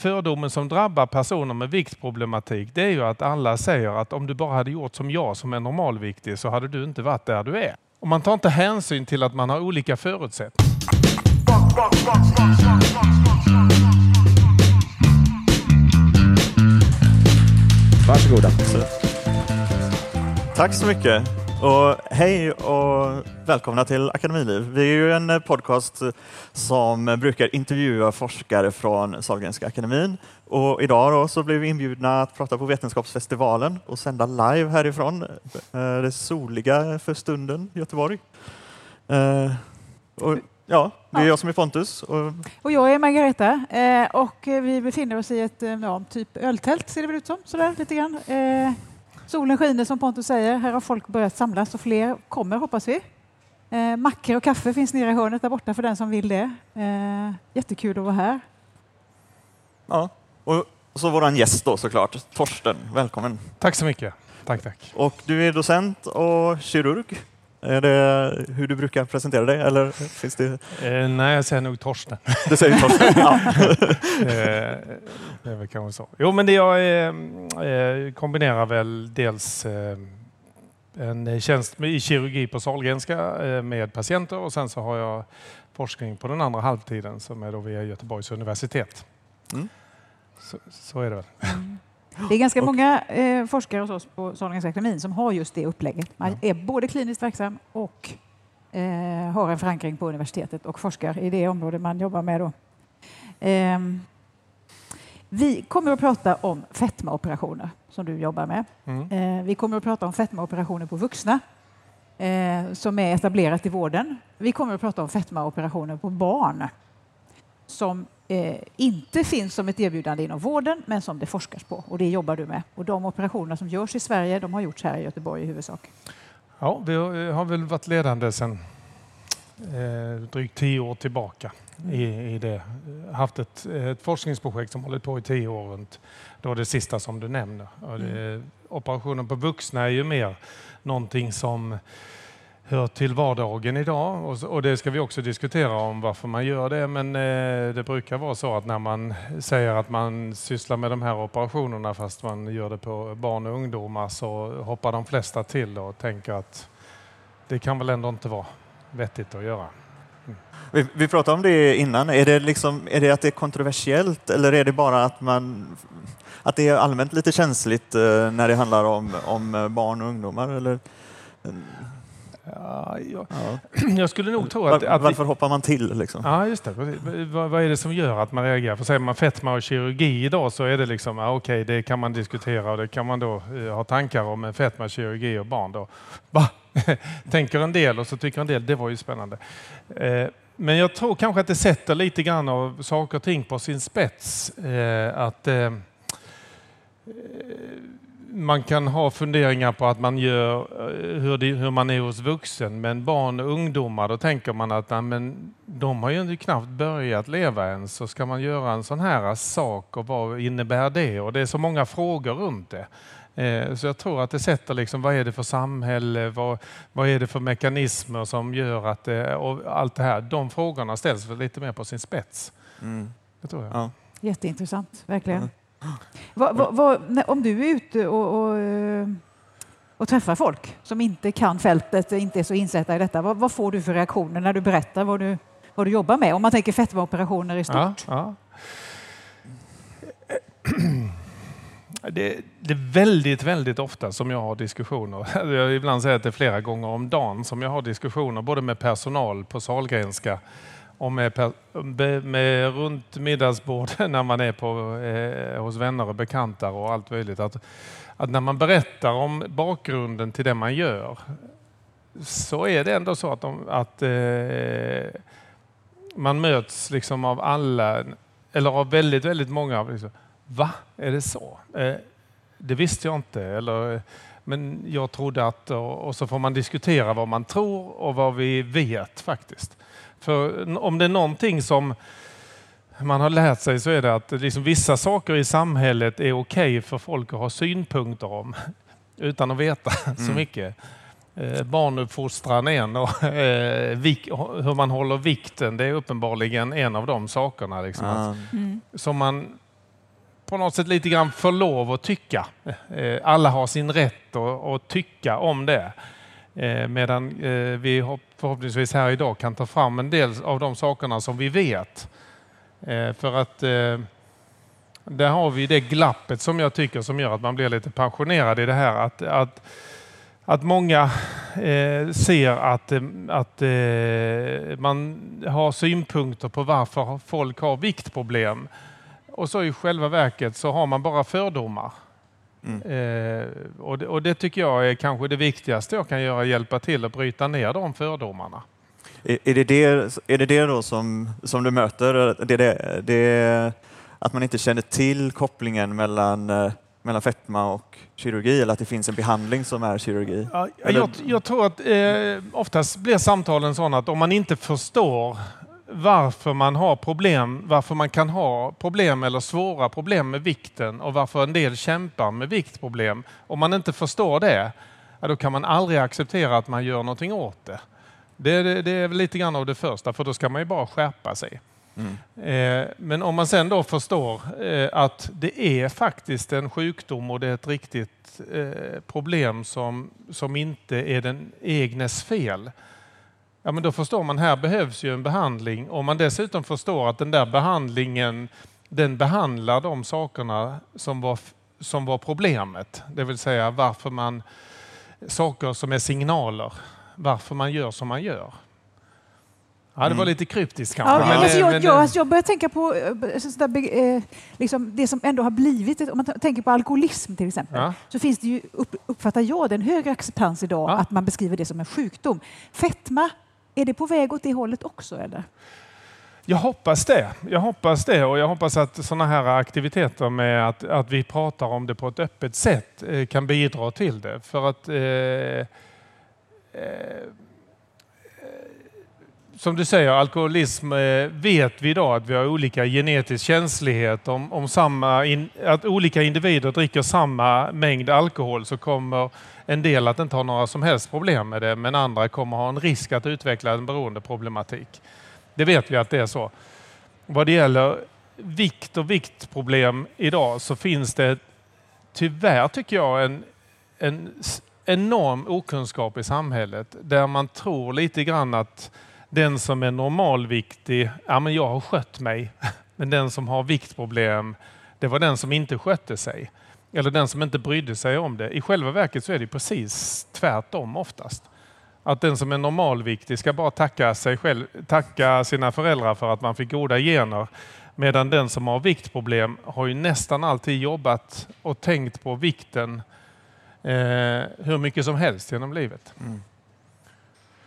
fördomen som drabbar personer med viktproblematik det är ju att alla säger att om du bara hade gjort som jag som är normalviktig så hade du inte varit där du är. Och man tar inte hänsyn till att man har olika förutsättningar. Varsågoda. Tack så mycket. Och hej och välkomna till Akademiliv. Vi är ju en podcast som brukar intervjua forskare från Sahlgrenska akademin. Och idag så blev vi inbjudna att prata på Vetenskapsfestivalen och sända live härifrån eh, det soliga för stunden Göteborg. Eh, och ja, det är jag som är Pontus. Och Och jag är Margareta eh, och vi befinner oss i ett ja, typ öltält ser det väl ut som. Sådär, lite grann. Eh, solen skiner som Pontus säger. Här har folk börjat samlas och fler kommer hoppas vi. Eh, mackor och kaffe finns nere i hörnet där borta för den som vill det. Eh, jättekul att vara här. ja, och så våran gäst då såklart, Torsten. Välkommen. Tack så mycket. Tack, tack. Och du är docent och kirurg. Är det hur du brukar presentera dig? Eller finns det... Eh, nej, jag säger nog Torsten. Det säger Torsten. Ja. Eh, det är väl kanske så. Jo, men det jag eh, eh, kombinerar väl dels eh, en tjänst med, i kirurgi på Sahlgrenska eh, med patienter och sen så har jag forskning på den andra halvtiden som är då via Göteborgs universitet. Mm. Så, så är det väl. Det är ganska många eh, forskare hos oss på Sahlgrenska akademin som har just det upplägget. Man är både kliniskt verksam och eh, har en förankring på universitetet och forskar i det område man jobbar med. Då. Ehm, vi kommer att prata om fetmaoperationer som du jobbar med. Mm. Eh, vi kommer att prata om fetmaoperationer på vuxna eh, som är etablerat i vården. Vi kommer att prata om fetmaoperationer på barn som eh, inte finns som ett erbjudande inom vården men som det forskas på och det jobbar du med. Och de operationer som görs i Sverige de har gjorts här i Göteborg i huvudsak. Ja, vi har, har väl varit ledande sedan eh, drygt tio år tillbaka i, i det. Haft ett, ett forskningsprojekt som hållit på i tio år runt då det sista som du nämner. Det, operationen på vuxna är ju mer någonting som hör till vardagen idag och, och det ska vi också diskutera om varför man gör det. Men eh, det brukar vara så att när man säger att man sysslar med de här operationerna fast man gör det på barn och ungdomar så hoppar de flesta till och tänker att det kan väl ändå inte vara vettigt att göra. Mm. Vi, vi pratade om det innan. Är det, liksom, är det att det är kontroversiellt eller är det bara att, man, att det är allmänt lite känsligt eh, när det handlar om, om eh, barn och ungdomar? Eller, eh, Ja, jag, ja. jag skulle nog tro Var, att... att vi, varför hoppar man till? Liksom? Ja, just det. Vad, vad är det som gör att man reagerar? För säger man fetma och kirurgi idag så är det liksom, ja, okej, det kan man diskutera och det kan man då eh, ha tankar om. Men fetma, kirurgi och barn då, va? tänker en del och så tycker en del, det var ju spännande. Eh, men jag tror kanske att det sätter lite grann av saker och ting på sin spets. Eh, att man kan ha funderingar på att man gör eh, hur, det, hur man är hos vuxen, men barn och ungdomar, då tänker man att nej, men de har ju inte knappt börjat leva än, så ska man göra en sån här sak och vad innebär det? Och det är så många frågor runt det. Eh, Så jag tror att det sätter liksom, vad är det för samhälle, vad, vad är det för mekanismer som gör att det, och allt det här, de frågorna ställs lite mer på sin spets. Mm. Det tror jag. Ja. Jätteintressant, verkligen. Va, va, va, när- om du är ute och, och, eh, och träffar folk som inte kan fältet, inte är så insatta i detta, vad, vad får du för reaktioner när du berättar vad du, vad du jobbar med? Om man tänker fetmaoperationer i stort. Ja, ja. Det, det är väldigt, väldigt ofta som jag har diskussioner. Jag ibland säger att det är flera gånger om dagen som jag har diskussioner både med personal på Sahlgrenska och med, med, med runt middagsbordet när man är på, eh, hos vänner och bekanta och allt möjligt. Att, att när man berättar om bakgrunden till det man gör så är det ändå så att, de, att eh, man möts liksom av alla, eller av väldigt, väldigt många. Liksom, Va? Är det så? Eh, det visste jag inte. Eller, men jag trodde att... Och, och så får man diskutera vad man tror och vad vi vet faktiskt. För om det är någonting som man har lärt sig så är det att liksom vissa saker i samhället är okej för folk att ha synpunkter om utan att veta så Mm. mycket. Eh, barnuppfostran är en och eh, vik, hur man håller vikten det är uppenbarligen en av de sakerna. Liksom, att, Ja. Mm. som man på något sätt lite grann får lov att tycka. Eh, alla har sin rätt att, att tycka om det. Eh, medan eh, vi förhoppningsvis här idag kan ta fram en del av de sakerna som vi vet. Eh, för att där har vi det glappet som jag tycker som gör att man blir lite passionerad i det här. Att, att, att många ser att, att man har synpunkter på varför folk har viktproblem. Och så i själva verket så har man bara fördomar. Mm. Eh, och, det, och, det, tycker jag är kanske det viktigaste jag kan göra, hjälpa till att bryta ner de fördomarna. Är, är, det, det, är det det då som, som du möter? Det, det, det, att man inte känner till kopplingen mellan, eh, mellan fetma och kirurgi eller att det finns en behandling som är kirurgi? Ja, jag, jag, tror att eh, oftast blir samtalen sådana att om man inte förstår varför man har problem, varför man kan ha problem eller svåra problem med vikten och varför en del kämpar med viktproblem. Om man inte förstår det, ja, då kan man aldrig acceptera att man gör någonting åt det. Det, det, det är lite grann av det första, för då ska man ju bara skärpa sig. Mm. Eh, men om man sen då förstår eh, att det är faktiskt en sjukdom och det är ett riktigt eh, problem som, som inte är den egnes fel. Ja, men då förstår man här behövs ju en behandling. Om man dessutom förstår att den där behandlingen den behandlar de sakerna som var, som var problemet. Det vill säga varför man, saker som är signaler, varför man gör som man gör. Ja, det var mm. lite kryptiskt kanske. Ja, men, alltså jag, men, jag, alltså jag börjar tänka på eh, sådär, eh, liksom det som ändå har blivit, om man tänker på alkoholism till exempel, ja. så finns det ju, uppfattar jag det, en högre acceptans idag ja. att man beskriver det som en sjukdom. Fetma, är det på väg åt det hållet också? Eller? Jag hoppas det. Jag hoppas det och jag hoppas att sådana här aktiviteter med att, att vi pratar om det på ett öppet sätt eh, kan bidra till det. För att eh, eh, som du säger, alkoholism eh, vet vi idag att vi har olika genetisk känslighet. Om, om samma in, att olika individer dricker samma mängd alkohol så kommer en del att inte ha några som helst problem med det, men andra kommer ha en risk att utveckla en beroendeproblematik. Det vet vi att det är så. Vad det gäller vikt och viktproblem idag så finns det tyvärr, tycker jag, en, en enorm okunskap i samhället där man tror lite grann att den som är normalviktig, ja men jag har skött mig. Men den som har viktproblem, det var den som inte skötte sig. Eller den som inte brydde sig om det. I själva verket så är det precis tvärtom oftast. Att den som är normalviktig ska bara tacka, sig själv, tacka sina föräldrar för att man fick goda gener. Medan den som har viktproblem har ju nästan alltid jobbat och tänkt på vikten eh, hur mycket som helst genom livet. Mm.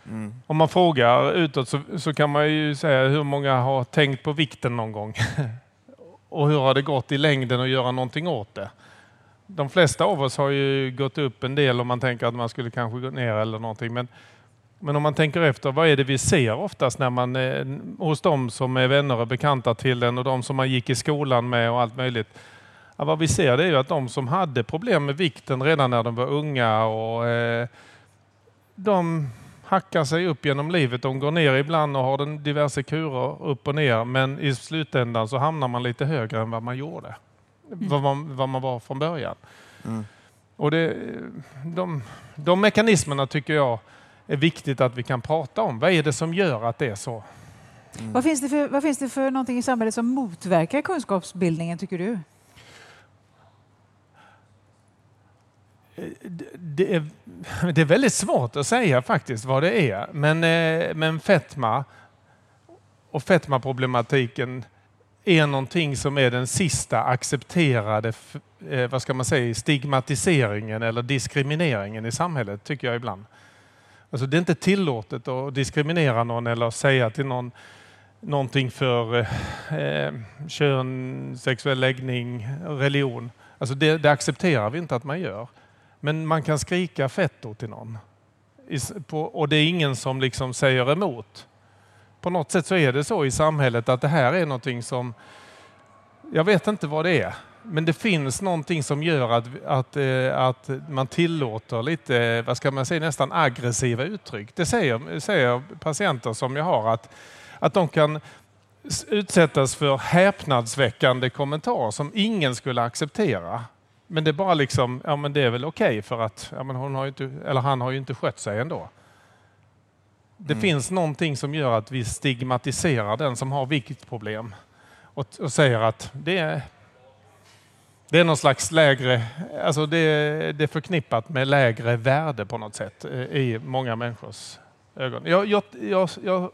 Mm. Om man frågar utåt så, så, kan man ju säga hur många har tänkt på vikten någon gång? och hur har det gått i längden att göra någonting åt det? De flesta av oss har ju gått upp en del om man tänker att man skulle kanske gå ner eller någonting. Men, men om man tänker efter, vad är det vi ser oftast när man, eh, hos de som är vänner och bekanta till en och de som man gick i skolan med och allt möjligt. Ja, vad vi ser det är ju att de som hade problem med vikten redan när de var unga och eh, de hackar sig upp genom livet. De går ner ibland och har den diverse kurer upp och ner men i slutändan så hamnar man lite högre än vad man gjorde. Mm. Vad, man, vad man var från början. Mm. Och det, de, de mekanismerna tycker jag är viktigt att vi kan prata om. Vad är det som gör att det är så? Mm. Vad, finns det för, vad finns det för någonting i samhället som motverkar kunskapsbildningen tycker du? det är, det är väldigt svårt att säga faktiskt vad det är. Men, eh, men fetma och fetmaproblematiken är någonting som är den sista accepterade eh, vad ska man säga, stigmatiseringen eller diskrimineringen i samhället, tycker jag ibland. Alltså det är inte tillåtet att diskriminera någon eller säga till någon någonting för eh, eh kön, sexuell läggning, religion. Alltså det, det accepterar vi inte att man gör. Men man kan skrika fetto till någon. Och det är ingen som liksom säger emot. På något sätt så är det så i samhället att det här är någonting som, jag vet inte vad det är, men det finns någonting som gör att, att, eh, att man tillåter lite, vad ska man säga, nästan aggressiva uttryck. Det säger, säger patienter som jag har att, att de kan utsättas för häpnadsväckande kommentarer som ingen skulle acceptera. Men det är bara liksom, ja men det är väl okej för att ja, men hon har ju inte, eller han har ju inte skött sig ändå. Det Mm. finns någonting som gör att vi stigmatiserar den som har viktproblem och, och säger att det är, det är någon slags lägre, alltså det, det är förknippat med lägre värde på något sätt eh, i många människors ögon. Jag, jag, jag, jag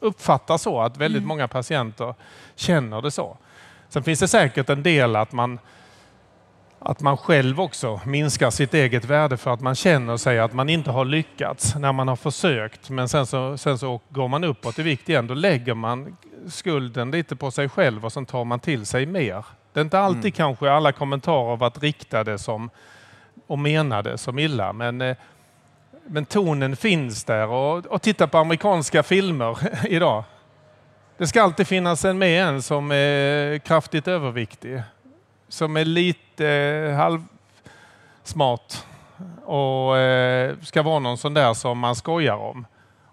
uppfattar så att väldigt Mm. många patienter känner det så. Sen finns det säkert en del att man att man själv också minskar sitt eget värde för att man känner sig att man inte har lyckats när man har försökt. Men sen så, sen så går man uppåt i vikt igen. Då lägger man skulden lite på sig själv och sen tar man till sig mer. Det är inte alltid Mm. kanske alla kommentarer varit riktade som, och menade som illa. Men, eh, men tonen finns där. Och, och titta på amerikanska filmer idag. Det ska alltid finnas en med en som är kraftigt överviktig. Som är lite eh, halvsmart och eh, ska vara någon sån där som man skojar om.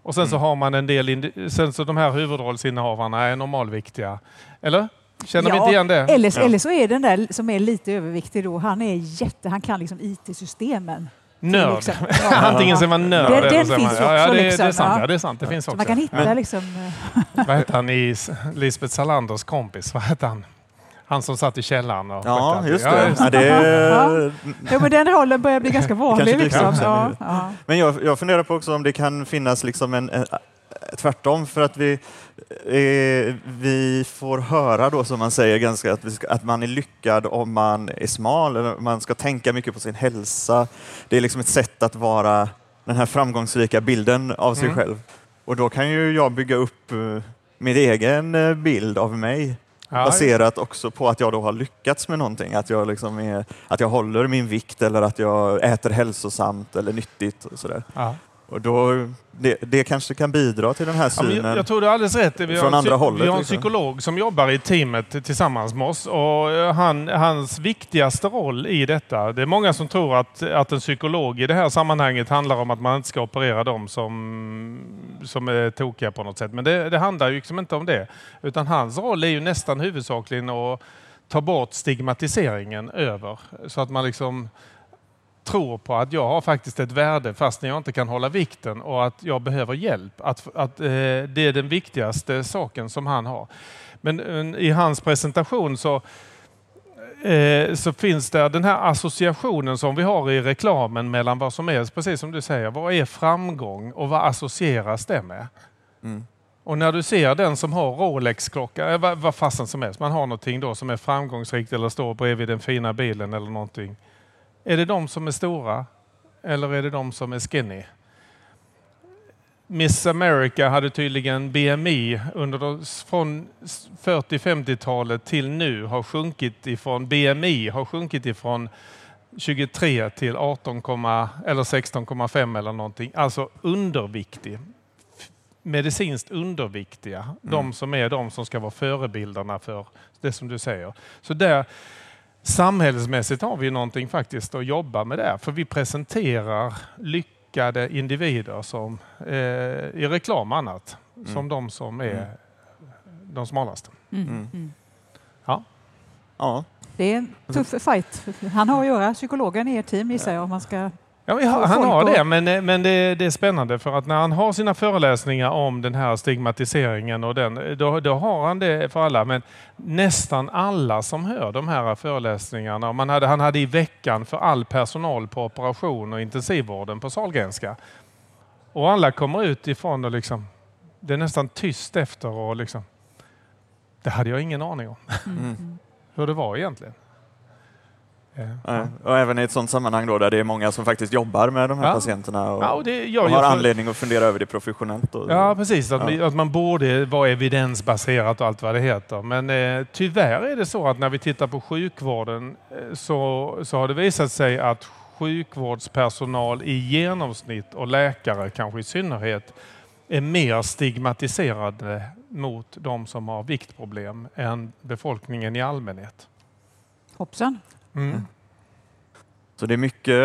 Och sen så Mm. har man en del, sen så de här huvudrollsinnehavarna är normalviktiga. Eller? Känner vi Ja, inte igen det? Eller, Ja. eller så är den där som är lite överviktig då, han är jätte, han kan liksom IT-systemen. Nörd. Liksom. Antingen så är man nörd Den- eller så är man... ju Ja, ja, också det, det är liksom, sant. ja. Ja, det är sant. Det finns Så också. man kan hitta Men- liksom... Vad hette han i Lisbeth Salanders kompis? Vad hette han? Han som satt i källaren och Ja, just det. Ja, Ja, det är... Jo, men den rollen börjar bli ganska vanlig. Liksom. Ja, ja. Men jag, jag funderar på också om det kan finnas liksom en, en tvärtom för att vi, eh, vi får höra då som man säger ganska att, vi ska, att man är lyckad om man är smal eller man ska tänka mycket på sin hälsa. Det är liksom ett sätt att vara den här framgångsrika bilden av sig Mm. själv. Och då kan ju jag bygga upp eh, min egen eh, bild av mig Ja, baserat också på att jag då har lyckats med någonting. Att jag, liksom är, att jag håller min vikt eller att jag äter hälsosamt eller nyttigt. Och sådär. ja. Och då, det, det kanske kan bidra till den här Ja, synen. jag, jag tror du har alldeles rätt. Vi har, Från andra hållet, vi har en liksom. psykolog som jobbar i teamet tillsammans med oss. Och eh, han, hans viktigaste roll i detta, det är många som tror att, att en psykolog i det här sammanhanget handlar om att man inte ska operera dem som, som är tokiga på något sätt. Men det, det handlar ju liksom inte om det. Utan hans roll är ju nästan huvudsakligen att ta bort stigmatiseringen över. Så att man liksom tror på att jag har faktiskt ett värde fast jag inte kan hålla vikten och att jag behöver hjälp. Att, att eh, det är den viktigaste saken som han har. Men eh, i hans presentation så, eh, så finns det den här associationen som vi har i reklamen mellan vad som är, precis som du säger, vad är framgång och vad associeras det med? Mm. Och när du ser den som har Rolex-klocka, eh, vad, vad fasen som helst, man har någonting då som är framgångsrikt eller står bredvid den fina bilen eller någonting. Är det de som är stora eller är det de som är skinny? Miss America hade tydligen BMI under de, från 40-50-talet till nu har sjunkit ifrån BMI har sjunkit ifrån 23 till 18, komma- eller 16,5 eller någonting. Alltså underviktig. Medicinskt underviktiga. De som är de som ska vara förebilderna för det som du säger. Så där samhällsmässigt har vi någonting faktiskt att jobba med där. För vi presenterar lyckade individer som eh, i reklam och annat. Mm. Som de som är Mm. de smalaste. Mm. Mm. Mm. Ja. Det är en tuff fight. Han har att göra, psykologen i ert team gissar jag, om man ska... Ja, har, han har det, men, eh, men det, det är spännande för att när han har sina föreläsningar om den här stigmatiseringen och den, då, då har han det för alla. Men nästan alla som hör de här föreläsningarna, man hade, han hade i veckan för all personal på operation och intensivvården på Sahlgrenska. Och alla kommer ut ifrån och liksom, det är nästan tyst efter och liksom, det hade jag ingen aning om Mm. hur det var egentligen. Eh. Och även i ett sådant sammanhang då där det är många som faktiskt jobbar med de här Ja. patienterna och, Ja, och det, jag, har jag- anledning att fundera över det professionellt. Och, Ja, precis. Att, att man borde vara evidensbaserat och allt vad det heter. Men eh, tyvärr är det så att när vi tittar på sjukvården eh, så, så har det visat sig att sjukvårdspersonal i genomsnitt och läkare kanske i synnerhet är mer stigmatiserade mot de som har viktproblem än befolkningen i allmänhet. Hoppsan. Mm. Så det är mycket,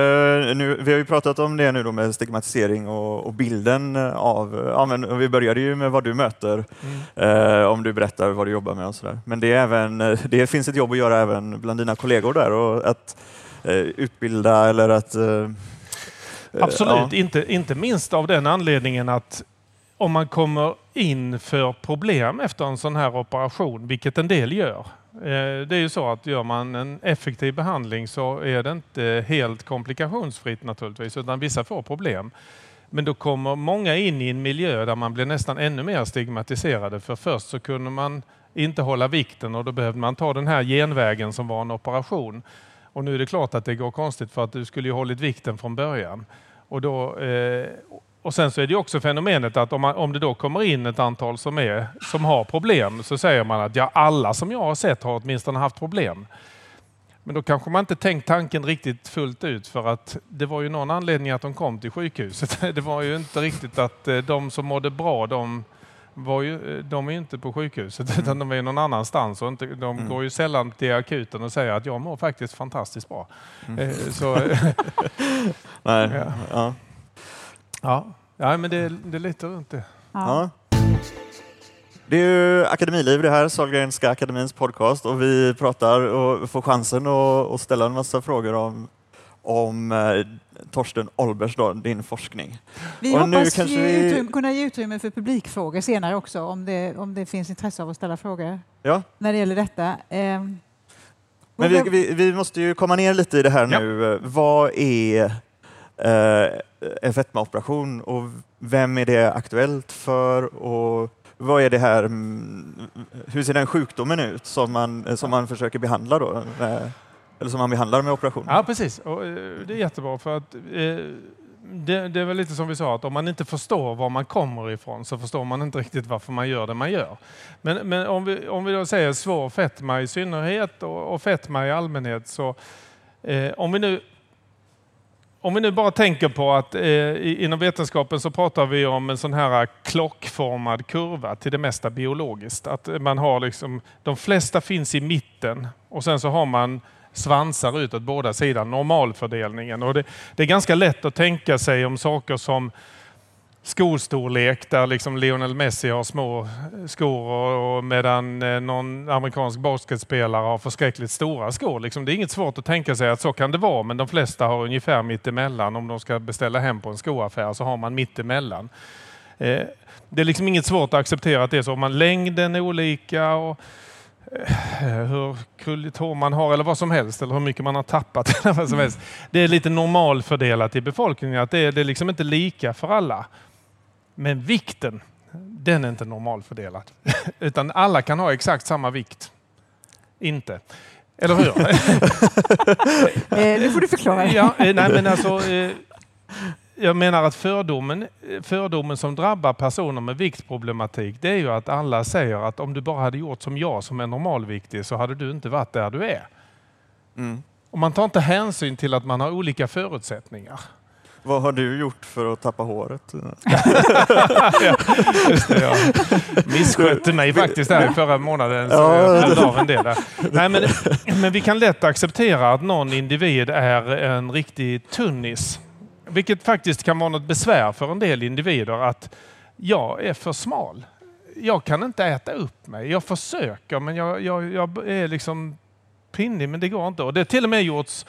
nu, vi har ju pratat om det nu då med stigmatisering och, och bilden av, ja, men vi började ju med vad du möter, Mm. eh, om du berättar vad du jobbar med och sådär. Men det, är även, eh, det finns ett jobb att göra även bland dina kollegor där och att eh, utbilda eller att... Eh, Absolut, ja. inte, inte minst av den anledningen att om man kommer in för problem efter en sån här operation, vilket en del gör. Eh, det är ju så att gör man en effektiv behandling så är det inte helt komplikationsfritt naturligtvis, utan vissa får problem. Men då kommer många in i en miljö där man blir nästan ännu mer stigmatiserade. För först så kunde man inte hålla vikten och då behövde man ta den här genvägen som var en operation. Och nu är det klart att det går konstigt för att du skulle ju hållit vikten från början. Och, då, eh, och sen så är det också fenomenet att om, man, om det då kommer in ett antal som, är, som har problem så säger man att ja, alla som jag har sett har åtminstone haft problem. Men då kanske man inte tänkt tanken riktigt fullt ut för att det var ju någon anledning att de kom till sjukhuset. Det var ju inte riktigt att eh, de som mådde bra, de, var ju, eh, de är ju inte på sjukhuset utan de är någon annanstans. Och inte, de Mm. går ju sällan till akuten och säger att jag mår faktiskt fantastiskt bra. Mm. Eh, Så, Nej, Ja. ja. Ja. ja, men det, det är lite runt det. Ja. Ja. Det är ju Akademiliv det här, Sahlgrenska akademins podcast och vi pratar och får chansen att, ställa en massa frågor om, om eh, Torsten Olbers, då, din forskning. Vi Och nu hoppas kanske ge vi- utrymme, kunna ge utrymme för publikfrågor senare också om det, om det finns intresse av att ställa frågor Ja, när det gäller detta. Ehm, men vi, vi, vi måste ju komma ner lite i det här Ja. nu. Vad är Eh, en fetmaoperation och vem är det aktuellt för? Och vad är det här, mm, hur ser den sjukdomen ut som man, som man försöker behandla då? Med, eller som man behandlar med operationen? Ja, precis. Och, eh, det är jättebra för att det, det är väl lite som vi sa att om man inte förstår var man kommer ifrån så förstår man inte riktigt varför man gör det man gör. Men, men om, vi, om vi då säger svår fetma i synnerhet och, och fetma i allmänhet så eh, om vi nu om vi nu bara tänker på att eh, inom vetenskapen så pratar vi om en sån här eh, klockformad kurva till det mesta biologiskt. Att eh, man har liksom, de flesta finns i mitten och sen så har man svansar utåt båda sidor, normalfördelningen. Och det, det är ganska lätt att tänka sig om saker som skostorlek där liksom Lionel Messi har små skor och, och medan eh, någon amerikansk basketspelare har förskräckligt stora skor. Liksom, det är inget svårt att tänka sig att så kan det vara men de flesta har ungefär mittemellan. Om de ska beställa hem på en skoaffär så har man mittemellan. Eh, det är liksom inget svårt att acceptera att det är så. Om man längden är olika och eh, hur krulligt hår man har eller vad som helst eller hur mycket man har tappat. Eller vad som helst. Det är lite normalfördelat i befolkningen. att Det är, det är liksom inte lika för alla. Men vikten, den är inte normalfördelad. Utan alla kan ha exakt samma vikt. Inte. Eller hur? Eh, nu får du förklara. ja, eh, nej, men alltså, eh, jag menar att fördomen, fördomen som drabbar personer med viktproblematik det är ju att alla säger att om du bara hade gjort som jag som är normalviktig så hade du inte varit där du är. Mm. Och man tar inte hänsyn till att man har olika förutsättningar. Vad har du gjort för att tappa håret? Just det, jag misskötte mig faktiskt där i förra månaden. Så Ja. jag av en del där. Nej, men, men vi kan lätt acceptera att någon individ är en riktig tunnis. Vilket faktiskt kan vara något besvär för en del individer att jag är för smal. Jag kan inte äta upp mig. Jag försöker men jag, jag, jag är liksom pinnig men det går inte. Och det har till och med gjorts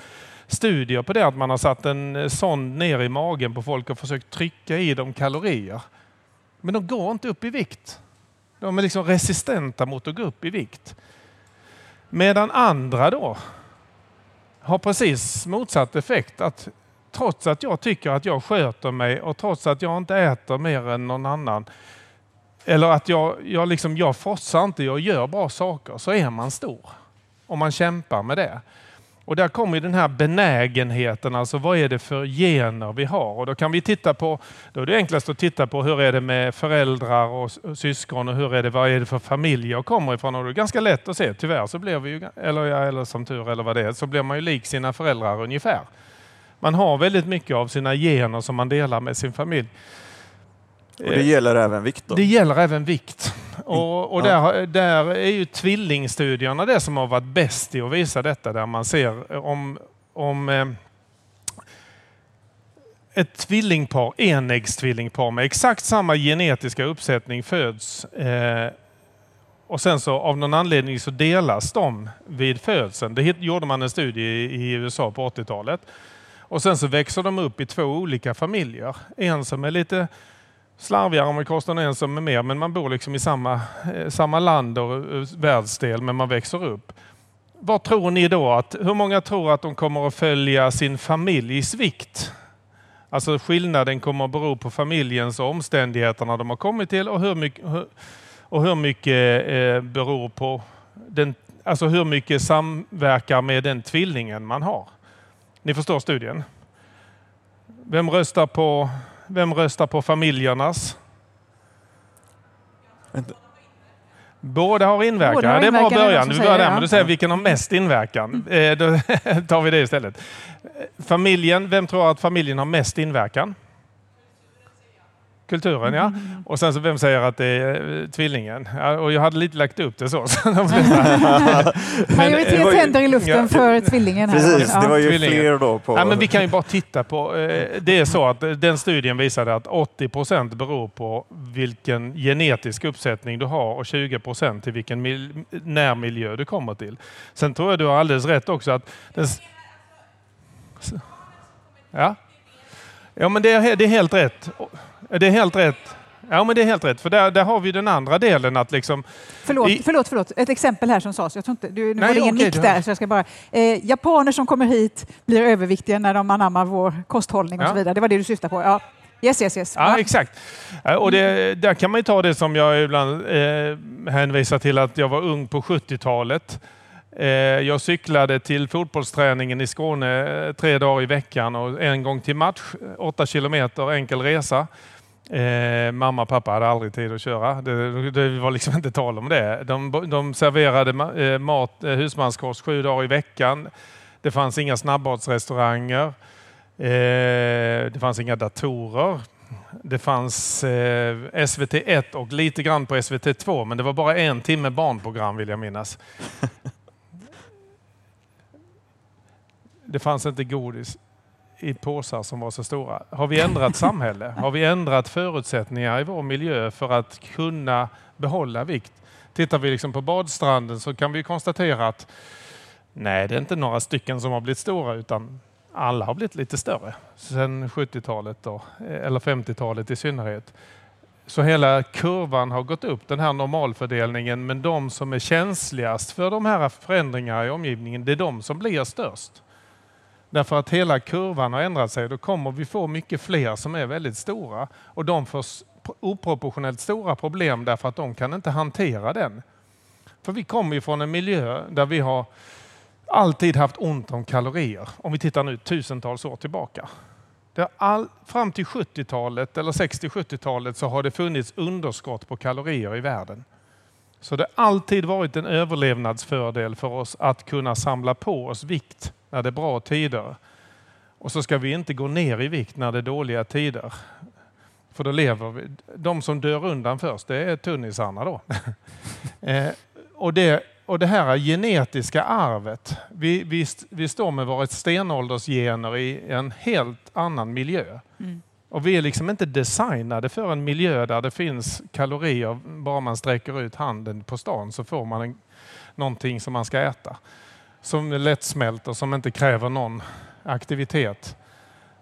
studier på det att man har satt en eh, sond ner i magen på folk och försökt trycka i dem kalorier. Men de går inte upp i vikt. De är liksom resistenta mot att gå upp i vikt. Medan andra då har precis motsatt effekt. Att trots att jag tycker att jag sköter mig och trots att jag inte äter mer än någon annan eller att jag, jag, liksom, jag frossar inte, jag gör bra saker, så är man stor. Om man kämpar med det. Och där kommer den här benägenheten, alltså vad är det för gener vi har? Och då kan vi titta på, då är det enklast att titta på hur är det med föräldrar och syskon och hur är det, vad är det för familj jag kommer ifrån? Och det är ganska lätt att se, tyvärr så blir vi ju, eller, eller som tur eller vad det är, så blir man ju lik sina föräldrar ungefär. Man har väldigt mycket av sina gener som man delar med sin familj. Och det gäller även vikt då? Det gäller även vikt. Och, och där, där är ju tvillingstudierna det som har varit bäst i att visa detta. Där man ser om, om eh, ett tvillingpar, enäggstvillingpar med exakt samma genetiska uppsättning föds eh, och sen så av någon anledning så delas de vid födseln. Det gjorde man en studie i USA på 80-talet. Och sen så växer de upp i två olika familjer. En som är lite slarvigare om kosten kostar en som är mer, men man bor liksom i samma, eh, samma land och eh, världsdel, men man växer upp. Vad tror ni då? Att, hur många tror att de kommer att följa sin familjs vikt? Alltså skillnaden kommer att bero på familjens och omständigheterna de har kommit till och hur mycket, hur, och hur mycket eh, beror på den, alltså hur mycket samverkar med den tvillingen man har. Ni förstår studien? Vem röstar på, vem röstar på familjernas? Båda har inverkan. Båda har det är bra början. Vi börjar där, men du säger vilken har mest inverkan. Mm. Då tar vi det istället. Familjen, vem tror att familjen har mest inverkan? Kulturen, ja. Mm. Och sen så vem säger att det är eh, tvillingen? Ja, och jag hade lite lagt upp det så. Majoritet händer i luften ja. för tvillingen. Här. Precis, det var ju tvillingen. fler då. På... Ja, men vi kan ju bara titta på... Eh, det är så att den studien visade att 80 procent beror på vilken genetisk uppsättning du har och 20 procent till vilken närmiljö du kommer till. Sen tror jag du har alldeles rätt också att... Den... Ja. ja, men det är, det är helt rätt. Det är helt rätt. Ja, men det är helt rätt. För där, där har vi den andra delen att liksom... Förlåt, i... förlåt, förlåt. Ett exempel här som sades. Jag tror inte, du, nu Nej, var det ingen nick där, så jag ska bara... Eh, japaner som kommer hit blir överviktiga när de anammar vår kosthållning och ja. så vidare. Det var det du syftade på. Ja. Yes, yes, yes. Ja, exakt. Och det, där kan man ta det som jag ibland eh, hänvisar till att jag var ung på 70-talet. Eh, jag cyklade till fotbollsträningen i Skåne eh, tre dagar i veckan och en gång till match, åtta kilometer enkel resa. Eh, mamma och pappa hade aldrig tid att köra. Det, det var liksom inte tal om det. De, de serverade eh, mat, eh, husmanskost sju dagar i veckan. Det fanns inga snabbmatsrestauranger. Eh, det fanns inga datorer. Det fanns eh, SVT1 och lite grann på SVT2, men det var bara en timme barnprogram vill jag minnas. det fanns inte godis i påsar som var så stora. Har vi ändrat samhälle? Har vi ändrat förutsättningar i vår miljö för att kunna behålla vikt? Tittar vi liksom på badstranden så kan vi konstatera att nej, det är inte några stycken som har blivit stora utan alla har blivit lite större sedan 70-talet eller 50-talet i synnerhet. Så hela kurvan har gått upp, den här normalfördelningen, men de som är känsligast för de här förändringarna i omgivningen, det är de som blir störst. Därför att hela kurvan har ändrat sig. Då kommer vi få mycket fler som är väldigt stora och de får oproportionellt stora problem därför att de kan inte hantera den. För vi kommer ju från en miljö där vi har alltid haft ont om kalorier. Om vi tittar nu tusentals år tillbaka. All, fram till 70-talet eller 60-70-talet så har det funnits underskott på kalorier i världen. Så det har alltid varit en överlevnadsfördel för oss att kunna samla på oss vikt när det är bra tider. Och så ska vi inte gå ner i vikt när det är dåliga tider. För då lever vi. De som dör undan först, det är tunnisarna då. eh, och, det, och det här genetiska arvet. Vi, vi, vi står med våra stenåldersgener i en helt annan miljö. Mm. Och vi är liksom inte designade för en miljö där det finns kalorier. Bara man sträcker ut handen på stan så får man en, någonting som man ska äta som är lättsmält och som inte kräver någon aktivitet.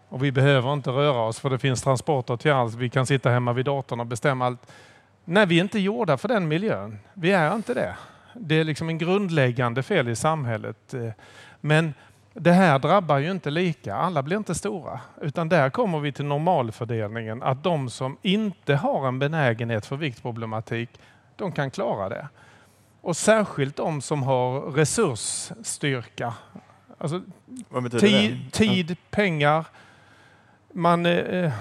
Och vi behöver inte röra oss för det finns transporter till allt. Vi kan sitta hemma vid datorn och bestämma allt. Nej, vi är inte gjorda för den miljön. Vi är inte det. Det är liksom en grundläggande fel i samhället. Men det här drabbar ju inte lika. Alla blir inte stora. Utan där kommer vi till normalfördelningen. Att de som inte har en benägenhet för viktproblematik, de kan klara det. Och särskilt de som har resursstyrka. Alltså, tid, tid, pengar. Man, eh,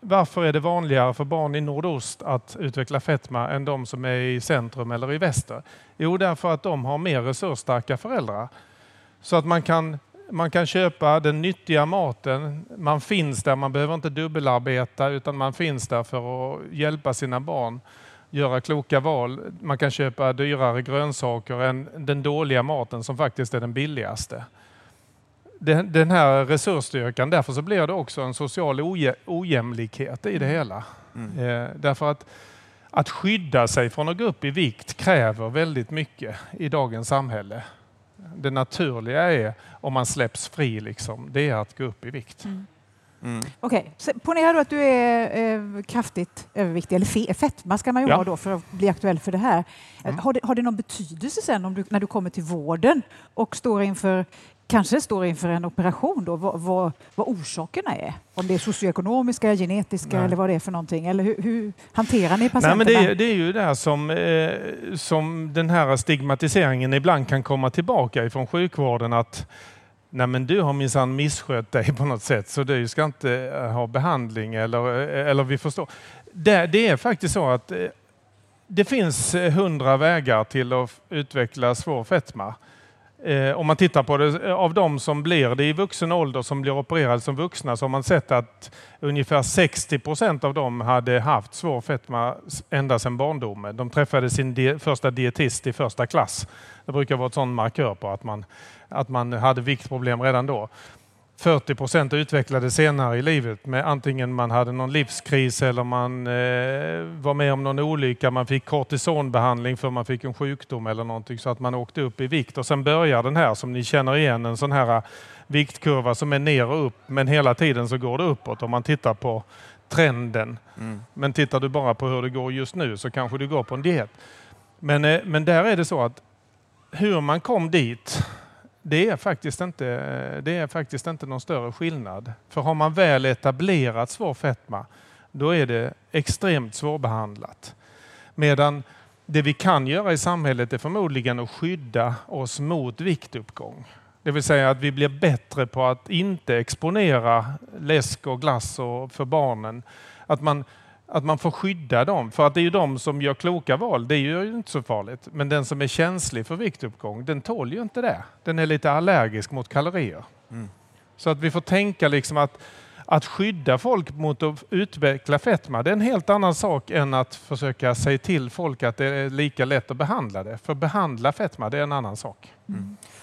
varför är det vanligare för barn i nordost att utveckla fetma än de som är i centrum eller i väster? Jo, därför att de har mer resursstarka föräldrar. Så att man kan, man kan köpa den nyttiga maten. Man finns där, man behöver inte dubbelarbeta utan man finns där för att hjälpa sina barn göra kloka val. Man kan köpa dyrare grönsaker än den dåliga maten som faktiskt är den billigaste. den, den här resursstyrkan. Därför så blir det också en social ojämlikhet i det hela. Mm. Eh, därför att att skydda sig från att gå upp i vikt kräver väldigt mycket i dagens samhälle. Det naturliga är, om man släpps fri, liksom, det är att gå upp i vikt. Mm. Okej, så ponera då att du är eh, kraftigt överviktig, eller fe- fetma ska man ju Ja. ha då för att bli aktuell för det här. Mm. Har, det, har det någon betydelse sen om du, när du kommer till vården och står inför kanske står inför en operation då, vad, vad, vad orsakerna är? Om det är socioekonomiska, genetiska Nej. eller vad det är för någonting? Eller hur, hur hanterar ni Nej, patienterna? men det, är, det är ju där som, eh, som den här stigmatiseringen ibland kan komma tillbaka ifrån sjukvården att Nej men du har minsann misskött dig på något sätt så du ska inte eh, ha behandling eller, eh, eller vi förstår. Det, det är faktiskt så att eh, det finns hundra vägar till att utveckla svår fetma. Eh, om man tittar på det, av de som blir det i vuxen ålder som blir opererade som vuxna så har man sett att ungefär 60 procent av dem hade haft svår fetma ända sedan barndomen. De träffade sin första dietist i första klass. Det brukar vara ett sån markör på att man, att man hade viktproblem redan då. 40 procent utvecklade senare i livet med antingen man hade någon livskris eller man eh, var med om någon olycka, man fick kortisonbehandling för man fick en sjukdom eller någonting så att man åkte upp i vikt. Och sen börjar den här som ni känner igen, en sån här eh, viktkurva som är ner och upp men hela tiden så går det uppåt om man tittar på trenden. Mm. Men tittar du bara på hur det går just nu så kanske du går på en diet. Men, eh, men där är det så att hur man kom dit, det är, faktiskt inte, det är faktiskt inte någon större skillnad. För har man väl etablerat svår fetma, då är det extremt svårbehandlat. Medan det vi kan göra i samhället är förmodligen att skydda oss mot viktuppgång. Det vill säga att vi blir bättre på att inte exponera läsk och glass och för barnen. Att man, att man får skydda dem. För att det är ju de som gör kloka val. Det är ju inte så farligt. Men den som är känslig för viktuppgång, den tål ju inte det. Den är lite allergisk mot kalorier. Mm. Så att vi får tänka liksom att att skydda folk mot att utveckla fetma, det är en helt annan sak än att försöka säga till folk att det är lika lätt att behandla det. För behandla fetma, det är en annan sak.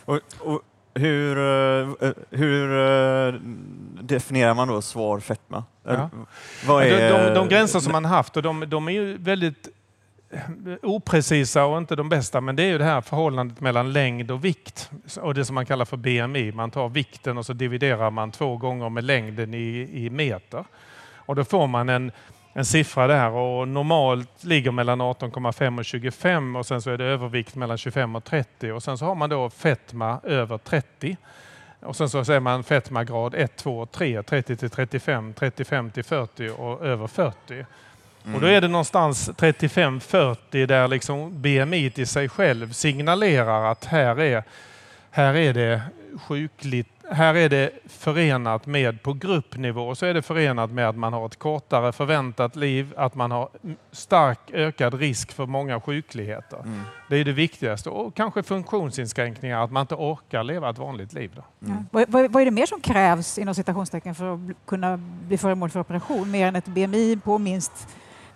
Och, och hur eh, hur eh, definierar man då svår fetma? Ja. Eh, Vad De, är, de, de gränser som man haft, och de, de är ju väldigt eh, oprecisa och inte de bästa, men det är ju det här förhållandet mellan längd och vikt och det som man kallar för BMI. Man tar vikten och så dividerar man två gånger med längden i, i meter. Och då får man en, en siffra där och normalt ligger mellan 18,5 och 25 och sen så är det övervikt mellan 25 och 30 och sen så har man då fetma över 30. Och sen så säger man fetmagrad 1, 2, 3, 30 till 35, 35 till 40 och över 40. Och då är det någonstans 35-40 där liksom BMI i sig själv signalerar att här är, här är det sjukligt, här är det förenat med, på gruppnivå, så är det förenat med att man har ett kortare förväntat liv, att man har stark ökad risk för många sjukligheter. Mm. Det är det viktigaste. Och kanske funktionsinskränkningar, att man inte orkar leva ett vanligt liv. Då. Ja. Vad, vad, är det mer som krävs inom citationstecken för att kunna bli föremål för operation? Mer än ett BMI på minst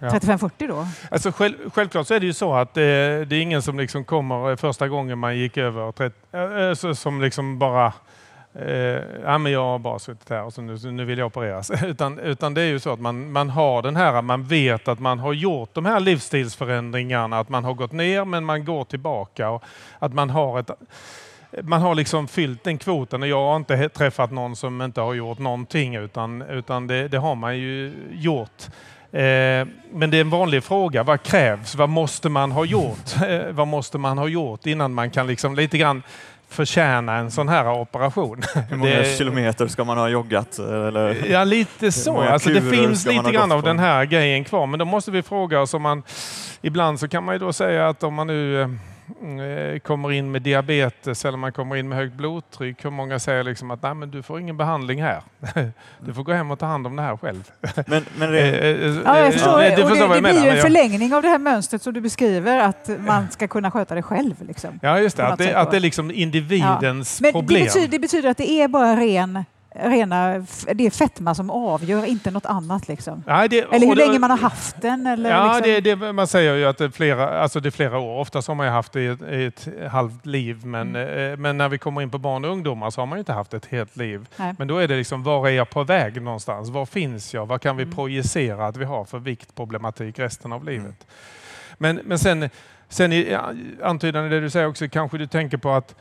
Ja. 35-40 då? Alltså själv, självklart så är det ju så att eh, det är ingen som liksom kommer eh, första gången man gick över 30, eh, så, som liksom bara eh, ja, men jag har bara suttit här och så nu, nu vill jag opereras. utan, utan det är ju så att man, man har den här, man vet att man har gjort de här livsstilsförändringarna, att man har gått ner men man går tillbaka och att man har ett man har liksom fyllt den kvoten och jag har inte träffat någon som inte har gjort någonting utan, utan det, det har man ju gjort. Eh, men det är en vanlig fråga. Vad krävs? Vad måste man ha gjort? Eh, vad måste man ha gjort innan man kan liksom lite grann förtjäna en sån här operation? Hur många Det- kilometer ska man ha joggat? Eller? Ja, lite så. Alltså, det finns lite grann av på? den här grejen kvar. Men då måste vi fråga oss om man... Ibland så kan man ju då säga att om man nu eh, kommer in med diabetes eller man kommer in med högt blodtryck, hur många säger liksom att Nej, men du får ingen behandling här. Du får gå hem och ta hand om det här själv. Men, men Eh, det, eh, Ja, eh, jag förstår. eh, Du förstår det, det jag blir ju en men förlängning av det här mönstret som du beskriver, att man ska kunna sköta det själv. Liksom. Ja, just det. Att det, att det är liksom individens Men det problem. betyder, det betyder att det är bara ren rena, det är fetma som avgör, inte något annat. Liksom. Nej, det, Eller hur det- länge man har haft den. Eller Ja, liksom. det, man säger ju att det är flera, alltså det flera år. Oftast har man haft det i ett, i ett halvt liv. Men, Mm. eh, men när vi kommer in på barn och ungdomar så har man inte haft ett helt liv. Nej. Men då är det liksom, var är jag på väg någonstans? Var finns jag? Vad kan vi Mm. projicera att vi har för viktproblematik resten av livet? Men, men sen, sen antydan i det du säger också, kanske du tänker på att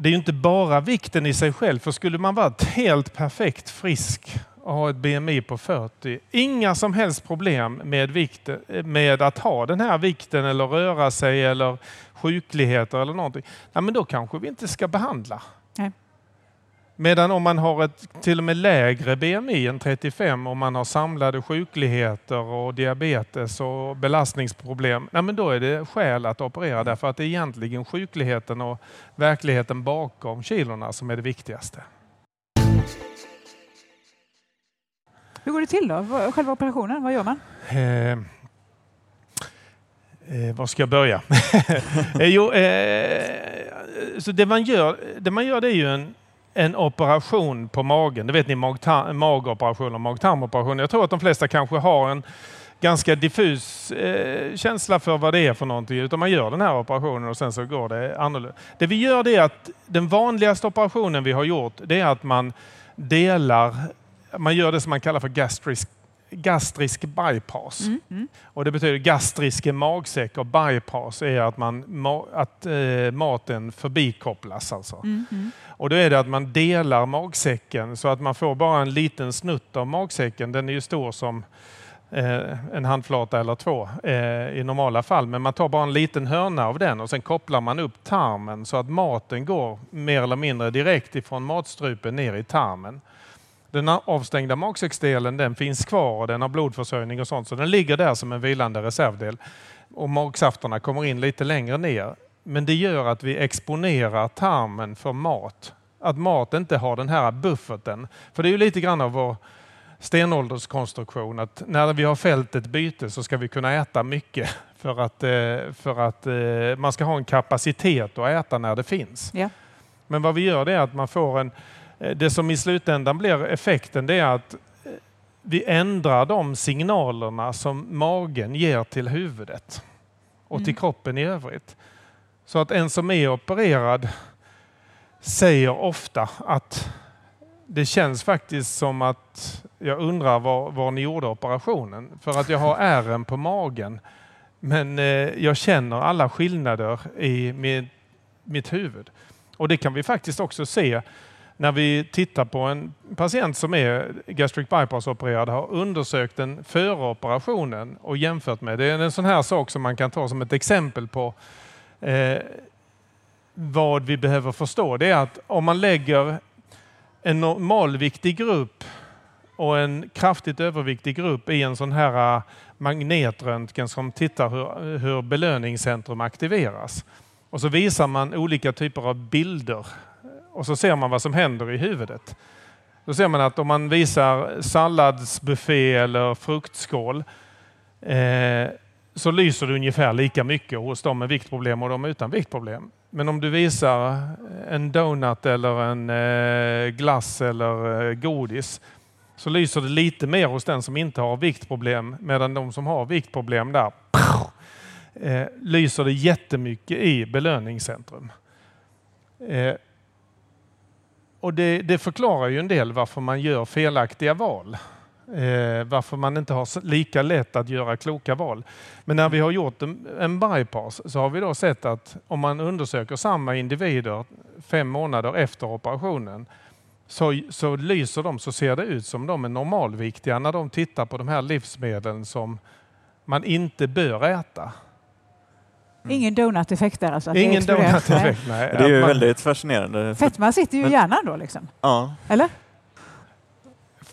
det är ju inte bara vikten i sig själv. För skulle man vara helt perfekt frisk och ha ett BMI på 40, inga som helst problem med, vikt, med att ha den här vikten eller röra sig eller sjukligheter eller någonting. Ja, men då kanske vi inte ska behandla. Nej. Medan om man har ett till och med lägre BMI än 35 och man har samlade sjukligheter och diabetes och belastningsproblem, nej men då är det skäl att operera därför att det är egentligen sjukligheten och verkligheten bakom kilorna som är det viktigaste. Hur går det till då? Själva operationen, vad gör man? Eh, eh, var ska jag börja? eh, jo, eh, så det man gör, det man gör det är ju en, en operation på magen. Det vet ni, magoperation och mag-tarmoperation. Jag tror att de flesta kanske har en ganska diffus eh, känsla för vad det är för någonting. Utan man gör den här operationen och sen så går det annorlunda. Det vi gör det är att den vanligaste operationen vi har gjort det är att man delar, man gör det som man kallar för gastrisk, gastrisk bypass. Mm. Mm. Och det betyder gastrisk är magsäck och bypass är att, man, ma- att eh, maten förbikopplas. Alltså. Mm. Och då är det att man delar magsäcken så att man får bara en liten snutt av magsäcken. Den är ju stor som eh, en handflata eller två eh, i normala fall. Men man tar bara en liten hörna av den och sen kopplar man upp tarmen så att maten går mer eller mindre direkt ifrån matstrupen ner i tarmen. Den avstängda magsäcksdelen den finns kvar och den har blodförsörjning och sånt så den ligger där som en vilande reservdel. Och magsafterna kommer in lite längre ner. Men det gör att vi exponerar tarmen för mat. Att mat inte har den här bufferten. För det är ju lite grann av vår stenålderskonstruktion att när vi har fällt ett byte så ska vi kunna äta mycket för att, eh, för att eh, man ska ha en kapacitet att äta när det finns. Ja. Men vad vi gör det är att man får en... eh, Det som i slutändan blir effekten det är att vi ändrar de signalerna som magen ger till huvudet och till Mm. kroppen i övrigt. Så att en som är opererad säger ofta att det känns faktiskt som att jag undrar var, var ni gjorde operationen. För att jag har ärren på magen. Men eh, jag känner alla skillnader i mitt, mitt huvud. Och det kan vi faktiskt också se när vi tittar på en patient som är gastric bypass-opererad har undersökt den före operationen och jämfört med. Det är en sån här sak som man kan ta som ett exempel på eh, vad vi behöver förstå. Det är att om man lägger en normalviktig grupp och en kraftigt överviktig grupp i en sån här eh, magnetröntgen som tittar hur, hur belöningscentrum aktiveras. Och så visar man olika typer av bilder eh, och så ser man vad som händer i huvudet. Då ser man att om man visar salladsbuffé eller fruktskål eh, så lyser det ungefär lika mycket hos de med viktproblem och de utan viktproblem. Men om du visar en donut eller en eh, glass eller eh, godis så lyser det lite mer hos den som inte har viktproblem medan de som har viktproblem där eh, lyser det jättemycket i belöningscentrum. Och det, det förklarar ju en del varför man gör felaktiga val. Eh, varför man inte har lika lätt att göra kloka val. Men när vi har gjort en, en bypass så har vi då sett att om man undersöker samma individer fem månader efter operationen så, så lyser de, så ser det ut som de är normalviktiga när de tittar på de här livsmedlen som man inte bör äta. Ingen donut-effekt där alltså? Ingen donut-effekt. nej. Det är ju Man- väldigt fascinerande. Fetma sitter ju i hjärnan då, liksom. Ja. eller?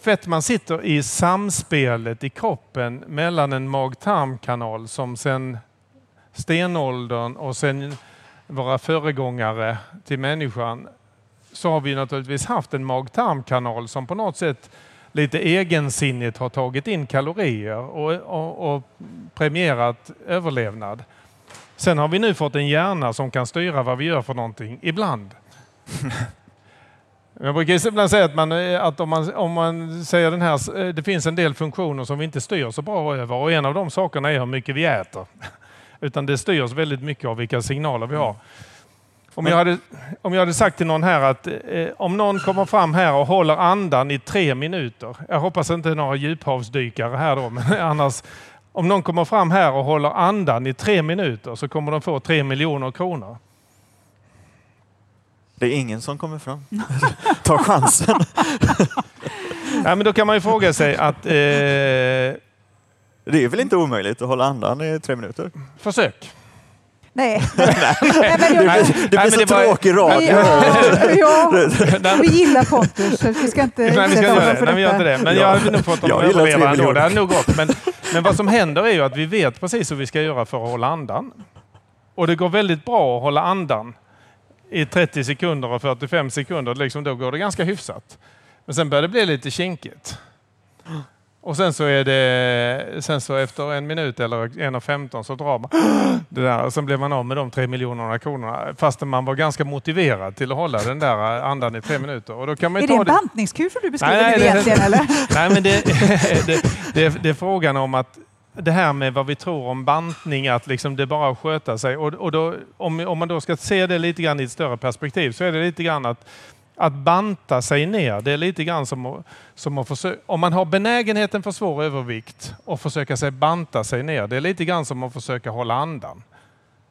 Fettman sitter i samspelet i kroppen mellan en mag-tarmkanal som sedan stenåldern och sen våra föregångare till människan så har vi naturligtvis haft en mag-tarmkanal som på något sätt lite egensinnigt har tagit in kalorier och, och, och premierat överlevnad. Sen har vi nu fått en hjärna som kan styra vad vi gör för någonting ibland. Jag brukar ibland säga att, man, att om, man, om man säger den här, det finns en del funktioner som vi inte styr så bra över och en av de sakerna är hur mycket vi äter. Utan det styrs väldigt mycket av vilka signaler vi har. Om jag hade, om jag hade sagt till någon här att eh, om någon kommer fram här och håller andan i tre minuter. Jag hoppas inte några djuphavsdykare här då, men annars. Om någon kommer fram här och håller andan i tre minuter så kommer de få tre miljoner kronor. Det är ingen som kommer fram. Ta chansen. ja, men då kan man ju fråga sig att... Eh, det är väl inte omöjligt att hålla andan i tre minuter? Försök. Nej. Nej, men jag, det, blir så tråkig radio. Ja, ja, vi gillar Pontus, så vi ska inte Nej, vi ska göra det. Nej, vi gör inte det. Men jag hade nog fått dem att överleva ändå. Det hade nog gått. Men, men vad som händer är ju att vi vet precis hur vi ska göra för att hålla andan. Och det går väldigt bra att hålla andan i 30 sekunder och 45 sekunder. Liksom då går det ganska hyfsat. Men sen börjar det bli lite kinkigt. Och sen så är det, sen så efter en minut eller 1.15 så drar man det där och sen blir man av med de tre miljonerna kronorna fastän man var ganska motiverad till att hålla den där andan i tre minuter. Och då kan man är det en bantningskur som du beskriver nej, nej, egentligen? eller? Nej, men det, det, det, det är frågan om att det här med vad vi tror om bantning, att liksom det bara att sköta sig. Och, och då, om, om man då ska se det lite grann i ett större perspektiv så är det lite grann att att banta sig ner, det är lite grann som, som att försöka, om man har benägenheten för svår övervikt och försöka sig banta sig ner, det är lite grann som att försöka hålla andan.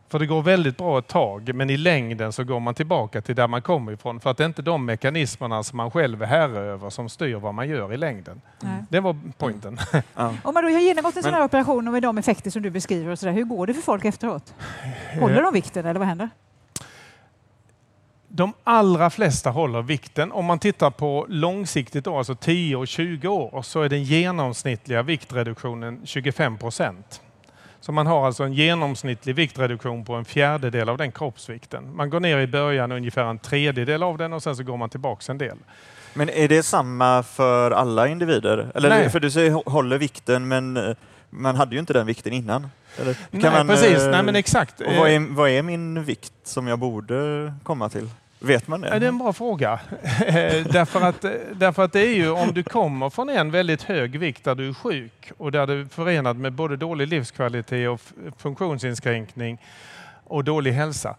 För det går väldigt bra ett tag, men i längden så går man tillbaka till där man kommer ifrån. För att det är inte de mekanismerna som man själv är herre över som styr vad man gör i längden. Mm. Det var poängen. Mm. Om man då har genomgått en sån här operation och med de effekter som du beskriver, och så där, hur går det för folk efteråt? Håller de vikten eller vad händer? De allra flesta håller vikten. Om man tittar på långsiktigt, då, alltså 10 och 20 år, så är den genomsnittliga viktreduktionen 25 procent. Så man har alltså en genomsnittlig viktreduktion på en fjärdedel av den kroppsvikten. Man går ner i början ungefär en tredjedel av den och sen så går man tillbaks en del. Men är det samma för alla individer? Eller Nej. För du säger håller vikten, men eh, man hade ju inte den vikten innan. Eller, Nej, man, precis. Nej, men exakt. Och vad, är, vad är min vikt som jag borde komma till? Vet man det? Ja, det är en bra fråga. därför, att, därför att det är ju om du kommer från en väldigt hög vikt där du är sjuk och där du är förenad med både dålig livskvalitet och funktionsinskränkning och dålig hälsa.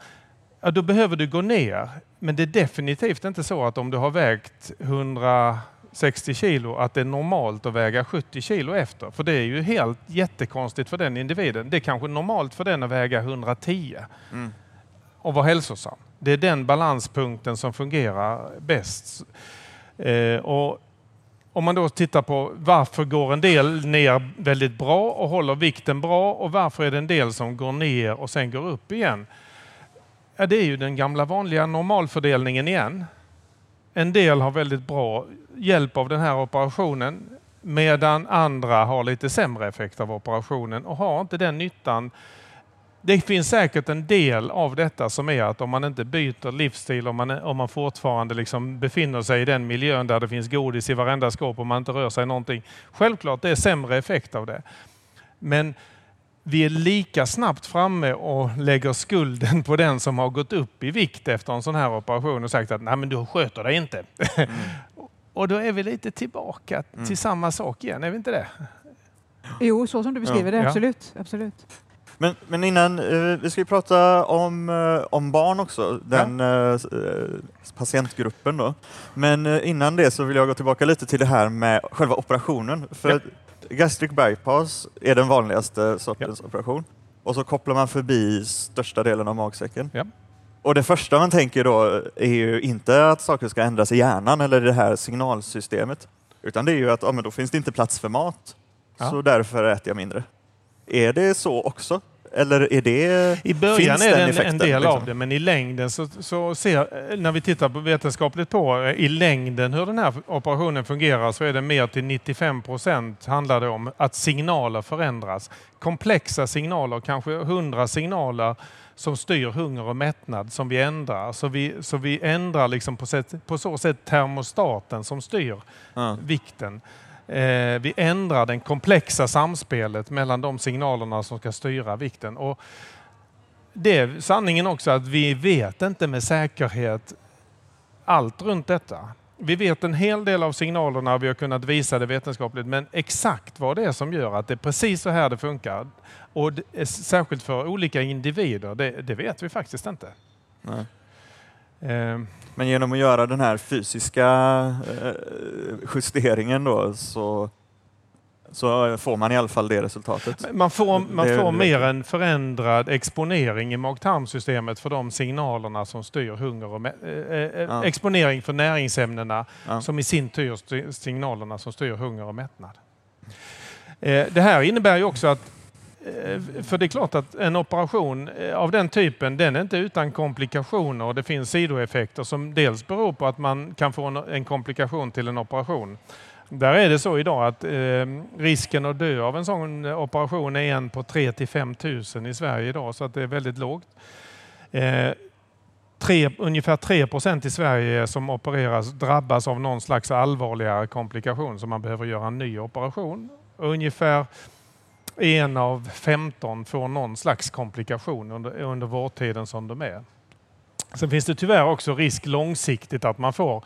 Ja, då behöver du gå ner. Men det är definitivt inte så att om du har vägt 160 kilo att det är normalt att väga 70 kilo efter. För det är ju helt jättekonstigt för den individen. Det är kanske normalt för den att väga 110 mm. och vara hälsosam. Det är den balanspunkten som fungerar bäst. Eh, och om man då tittar på varför går en del ner väldigt bra och håller vikten bra och varför är det en del som går ner och sen går upp igen? Ja, det är ju den gamla vanliga normalfördelningen igen. En del har väldigt bra hjälp av den här operationen medan andra har lite sämre effekt av operationen och har inte den nyttan det finns säkert en del av detta som är att om man inte byter livsstil, om man, om man fortfarande liksom befinner sig i den miljön där det finns godis i varenda skåp och man inte rör sig någonting. Självklart, det är sämre effekt av det. Men vi är lika snabbt framme och lägger skulden på den som har gått upp i vikt efter en sån här operation och sagt att Nej, men du sköter dig inte. Mm. och då är vi lite tillbaka mm. till samma sak igen, är vi inte det? Jo, så som du beskriver ja. det, absolut. absolut. Men, men innan, eh, vi ska ju prata om, eh, om barn också, den ja. eh, patientgruppen då. Men eh, innan det så vill jag gå tillbaka lite till det här med själva operationen. För ja. gastric bypass är den vanligaste sortens ja. operation. Och så kopplar man förbi största delen av magsäcken. Ja. Och det första man tänker då är ju inte att saker ska ändras i hjärnan eller det här signalsystemet. Utan det är ju att ja, men då finns det inte plats för mat, så därför äter jag mindre. Är det så också? Eller är det, I början är det en, effekten, en del liksom? av det, men i längden så, så ser, när vi tittar på vetenskapligt på i längden hur den här operationen fungerar så är det mer till 95 procent handlar det om att signaler förändras. Komplexa signaler, kanske 100 signaler som styr hunger och mättnad som vi ändrar. Så vi, så vi ändrar liksom på, sätt, på så sätt termostaten som styr mm. vikten. Eh, vi ändrar det komplexa samspelet mellan de signalerna som ska styra vikten. Och det är sanningen också att vi vet inte med säkerhet allt runt detta. Vi vet en hel del av signalerna och vi har kunnat visa det vetenskapligt men exakt vad det är som gör att det är precis så här det funkar och det särskilt för olika individer, det, det vet vi faktiskt inte. Nej. Eh. Men genom att göra den här fysiska eh, justeringen då så så får man i alla fall det resultatet. Man får, man får mer en förändrad exponering i mag-tarmsystemet för de signalerna som styr hunger och äh, ja. exponering för näringsämnena ja. som i sin tur styr signalerna som styr hunger och mättnad. Det här innebär ju också att Eh, för det är klart att en operation eh, av den typen, den är inte utan komplikationer och det finns sidoeffekter som dels beror på att man kan få en komplikation till en operation. Där är det så idag att eh, risken att dö av en sån operation är en på 3 till 5 000 i Sverige idag, så att det är väldigt lågt. Tre, ungefär 3 procent i Sverige som opereras drabbas av någon slags allvarligare komplikation så man behöver göra en ny operation. ungefär en av 15 får någon slags komplikation under, under vårdtiden som de är. Sen finns det tyvärr också risk långsiktigt att man får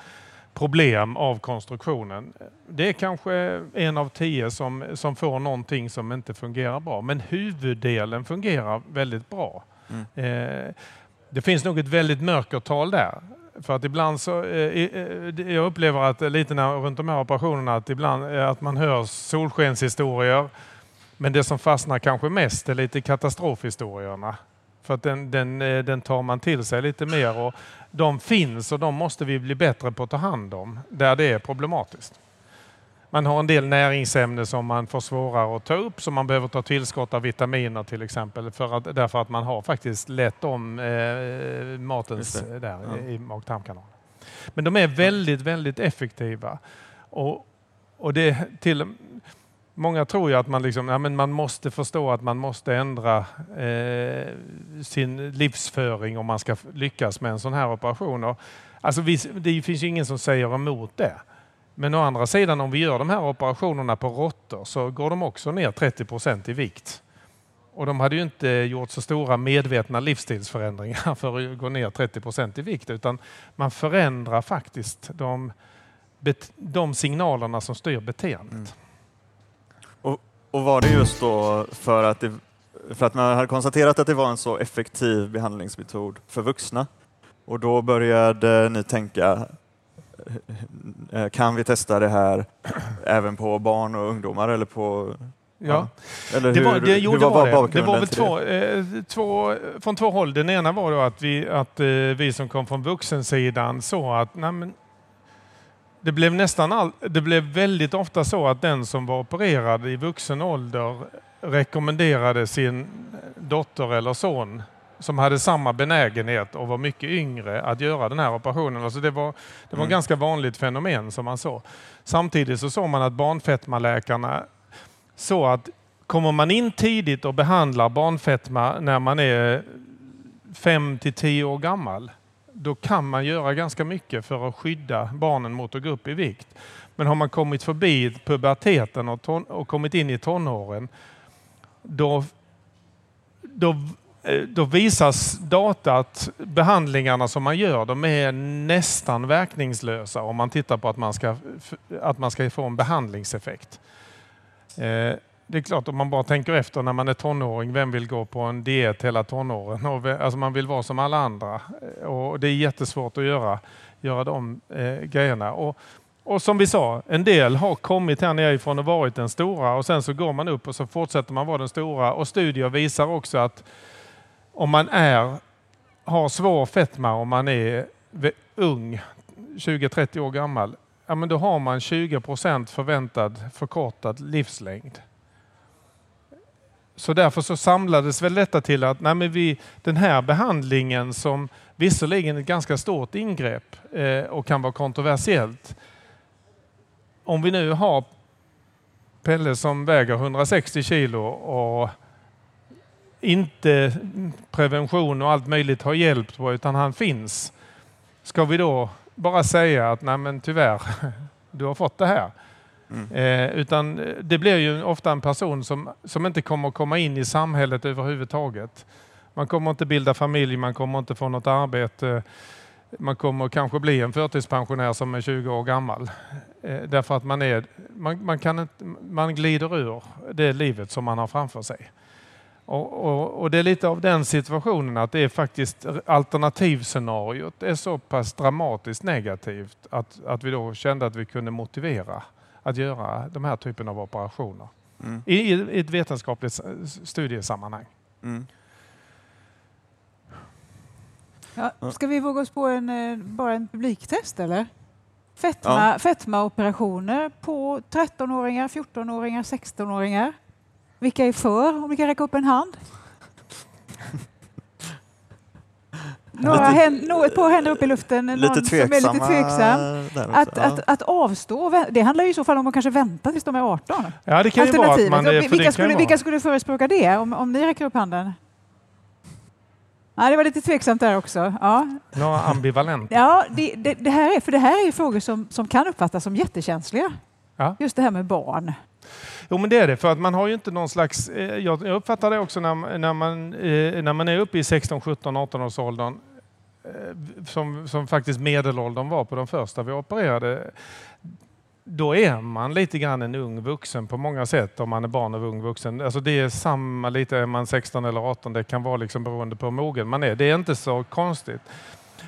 problem av konstruktionen. Det är kanske en av tio som, som får någonting som inte fungerar bra, men huvuddelen fungerar väldigt bra. Mm. Eh, det finns nog ett väldigt mörkertal där. För att ibland så, eh, eh jag upplever att lite när, runt de här operationerna att ibland eh, att man hör solskenshistorier. Men det som fastnar kanske mest är lite katastrofhistorierna. För att den, den, eh, den tar man till sig lite mer. Och de finns och de måste vi bli bättre på att ta hand om där det är problematiskt. Man har en del näringsämnen som man får svårare att ta upp så man behöver ta tillskott av vitaminer till exempel för att, därför att man har faktiskt lett om eh, matens där ja. i mag-tarmkanalen. Men de är väldigt, väldigt effektiva. Och, och det till, Många tror ju att man, liksom, ja, men man måste förstå att man måste ändra eh, sin livsföring om man ska lyckas med en sån här operation. Och, alltså, vi, det finns ju ingen som säger emot det. Men å andra sidan om vi gör de här operationerna på råttor så går de också ner 30 procent i vikt. Och de hade ju inte gjort så stora medvetna livsstilsförändringar för att gå ner 30 procent i vikt utan man förändrar faktiskt de, de signalerna som styr beteendet. Mm. Och var det just då för att, det, för att man hade konstaterat att det var en så effektiv behandlingsmetod för vuxna? Och då började ni tänka, eh, kan vi testa det här även på barn och ungdomar eller på Ja, Eller det var, det, jo, det var, var det. Det var väl två, eh, två, från två håll. Den ena var då att vi, att, eh, vi som kom från vuxensidan såg att nej, men, det blev nästan all, det blev väldigt ofta så att den som var opererad i vuxen ålder rekommenderade sin dotter eller son som hade samma benägenhet och var mycket yngre att göra den här operationen. Alltså det var, det var mm. ganska vanligt fenomen som man såg. Samtidigt så såg man att barnfetmaläkarna såg att kommer man in tidigt och behandlar barnfetma när man är 5 till 10 år gammal då kan man göra ganska mycket för att skydda barnen mot att gå upp i vikt. Men har man kommit förbi puberteten och, ton, och kommit in i tonåren, då, då, eh, då visas data att behandlingarna som man gör, de är nästan verkningslösa om man tittar på att man ska, att man ska få en behandlingseffekt. Eh, det är klart om man bara tänker efter när man är tonåring, vem vill gå på en diet hela tonåren? Alltså man vill vara som alla andra eh, och det är jättesvårt att göra, göra de eh, grejerna. Och, och som vi sa, en del har kommit här nerifrån och varit den stora och sen så går man upp och så fortsätter man vara den stora och studier visar också att om man är, har svår fetma om man är ung, 20-30 år gammal, ja, men då har man 20 procent förväntad förkortad livslängd. Så därför så samlades väl detta till att nej vi, den här behandlingen som visserligen är ett ganska stort ingrepp eh, och kan vara kontroversiellt. Om vi nu har Pelle som väger 160 kilo och inte prevention och allt möjligt har hjälpt på utan han finns. Ska vi då bara säga att nej men tyvärr, du har fått det här. Mm. Eh, utan eh, det blir ju ofta en person som, som inte kommer komma in i samhället överhuvudtaget. Man kommer inte bilda familj, man kommer inte få något arbete. man kommer kanske bli en förtidspensionär som är 20 år gammal. Eh, därför att man, är, man, man, kan inte, man glider ur det livet som man har framför sig. Och, och, och, det är lite av den situationen att det är faktiskt alternativscenariot är så pass dramatiskt negativt att, att vi då kände att vi kunde motivera att göra de här typen av operationer. Mm. I, I, ett vetenskapligt studiesammanhang. Mm. Ja, ska vi våga oss på en, eh, bara en publiktest eller? Fetma, ja. Fetmaoperationer på 13-åringar, 14-åringar, 16-åringar. Vilka är för? Om vi kan räcka upp en hand. Några händ, no, ett par händer upp i luften. Någon lite som är lite tveksam. Att, ja. att, att, avstå, det handlar ju i så fall om att kanske vänta tills de är 18. Ja, det kan ju vara att man, vilka, skulle, vilka skulle förespråka det om, om ni räcker upp handen? Ja, det var lite tveksamt där också. Ja. Några ambivalent. Ja, det, det, det, här är, för det här är frågor som, som kan uppfattas som jättekänsliga. Ja. Just det här med barn. Jo, men det är det. För att man har ju inte någon slags... Eh, jag uppfattar det också när, när, man, eh, när man är uppe i 16, 17, 18 års åldern eh, som, som faktiskt medelåldern var på de första vi opererade då är man lite grann en ung vuxen på många sätt om man är barn av ung vuxen. Alltså det är samma lite, är man 16 eller 18, det kan vara liksom beroende på hur mogen man är. Det är inte så konstigt.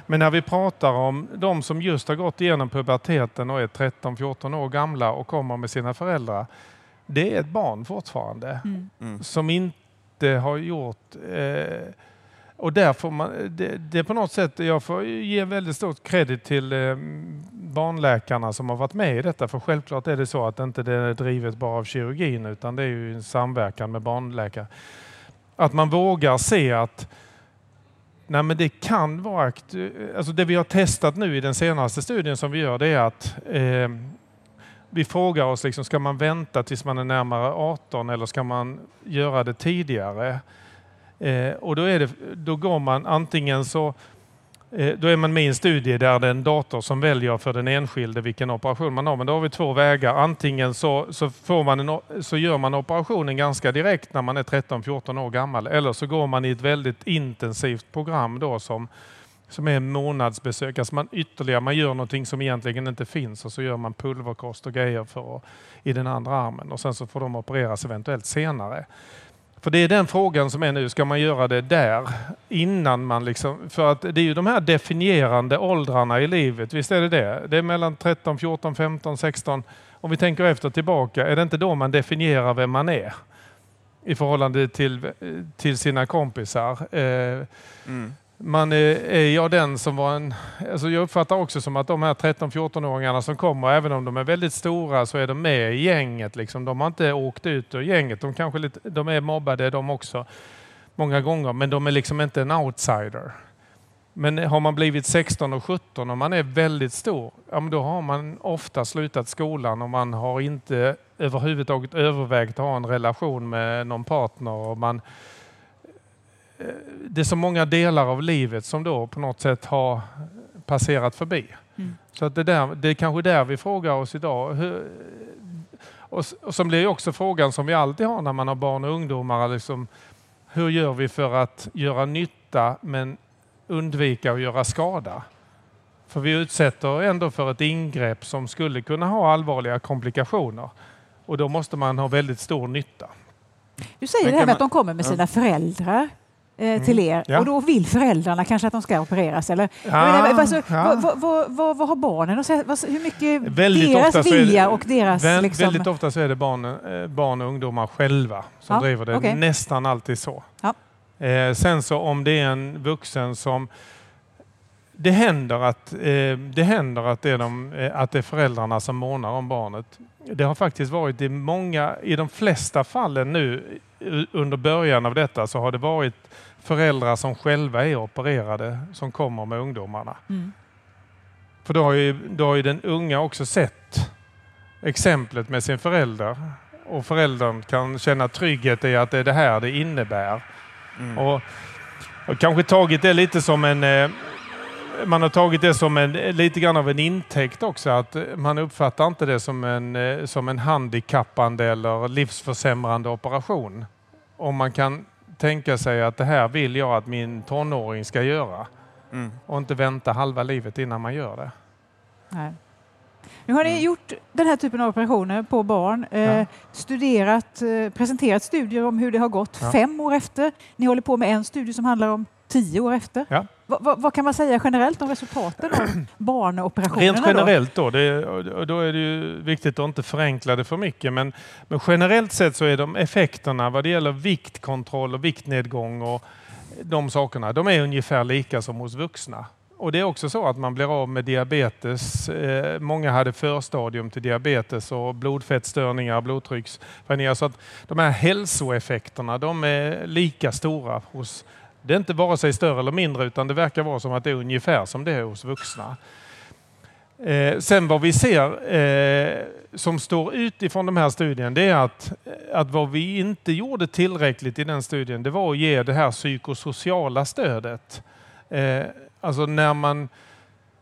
Men när vi pratar om de som just har gått igenom puberteten och är 13-14 år gamla och kommer med sina föräldrar. Det är ett barn fortfarande mm. mm. som inte har gjort eh, och där får man, det, det på något sätt, jag får ge väldigt stort kredit till eh, barnläkarna som har varit med i detta. För självklart är det så att inte det är drivet bara av kirurgin utan det är ju en samverkan med barnläkare. Att man vågar se att nej men det kan vara... Alltså det vi har testat nu i den senaste studien som vi gör det är att eh, vi frågar oss, liksom, ska man vänta tills man är närmare 18 eller ska man göra det tidigare? Eh, och då, är det, då går man antingen så Eh, då är man med i en studie där det är en dator som väljer för den enskilde vilken operation man har. Men då har vi två vägar. Antingen så, så, får man en, så gör man operationen ganska direkt när man är 13-14 år gammal. Eller så går man i ett väldigt intensivt program då som, som är månadsbesök. Alltså man ytterligare, man gör någonting som egentligen inte finns och så gör man pulverkost och grejer för i den andra armen. Och sen så får de opereras eventuellt senare. För det är den frågan som är nu, ska man göra det där innan man liksom... För att det är ju de här definierande åldrarna i livet, visst är det det? Det är mellan 13, 14, 15, 16. Om vi tänker efter tillbaka, är det inte då man definierar vem man är? I förhållande till, eh, till sina kompisar. Eh, mm man är, jag den som var en... Alltså jag uppfattar också som att de här 13-14-åringarna som kommer, även om de är väldigt stora, så är de med i gänget. Liksom. De har inte åkt ut ur gänget. De, kanske lite, de är mobbade de också, många gånger, men de är liksom inte en outsider. Men har man blivit 16 och 17 och man är väldigt stor, ja, men då har man ofta slutat skolan och man har inte överhuvudtaget övervägt att ha en relation med någon partner. Och man, det är så många delar av livet som då på något sätt har passerat förbi. Mm. Så att det, där, det är kanske där vi frågar oss idag. Hur, och, och som blir också frågan som vi alltid har när man har barn och ungdomar. Liksom, hur gör vi för att göra nytta men undvika att göra skada? För vi utsätter ändå för ett ingrepp som skulle kunna ha allvarliga komplikationer. Och då måste man ha väldigt stor nytta. Du säger det här med att de kommer med sina föräldrar eh, till mm. er ja. och då vill föräldrarna kanske att de ska opereras? Eller? Ja, alltså, ja. vad, vad, vad, vad, har barnen att säga? Hur mycket väldigt deras vilja det, och deras... Väl, liksom... Väldigt ofta så är det barn, eh, barn och ungdomar själva som driver det. Okay. Nästan alltid så. Eh, sen så om det är en vuxen som det händer att, eh, det, händer att, det är de, eh, att det är föräldrarna som månar om barnet. Det har faktiskt varit i många, i de flesta fallen nu under början av detta så har det varit föräldrar som själva är opererade som kommer med ungdomarna. Mm. För då har, ju, då har ju den unga också sett exemplet med sin förälder och föräldern kan känna trygghet i att det är det här det innebär. Mm. Och, och kanske tagit det lite som en eh, man har tagit det som en, lite grann av en intäkt också. Att man uppfattar inte det som en, eh, som en handikappande eller livsförsämrande operation. Om man kan tänka sig att det här vill jag att min tonåring ska göra. Mm. och inte vänta halva livet innan man gör det. Nej. Nu har ni Mm. gjort den här typen av operationer på barn, eh, Ja. studerat, eh, presenterat studier om hur det har gått Ja. fem år efter. Ni håller på med en studie som handlar om tio år efter. Ja. Va, va, vad kan man säga generellt om resultaten av barnoperationerna? Rent generellt då, det, då är det ju viktigt att inte förenkla det för mycket, men, men generellt sett så är de effekterna vad det gäller viktkontroll och viktnedgång och de sakerna, de är ungefär lika som hos vuxna. Och det är också så att man blir av med diabetes. Eh, många hade förstadium till diabetes och blodfettstörningar, blodtrycksförändringar. Så att de här hälsoeffekterna, de är lika stora hos det är inte vare sig större eller mindre utan det verkar vara som att det är ungefär som det är hos vuxna. Eh, sen vad vi ser eh, som står ut ifrån de här studien det är att, att vad vi inte gjorde tillräckligt i den studien det var att ge det här psykosociala stödet. Eh, alltså när man,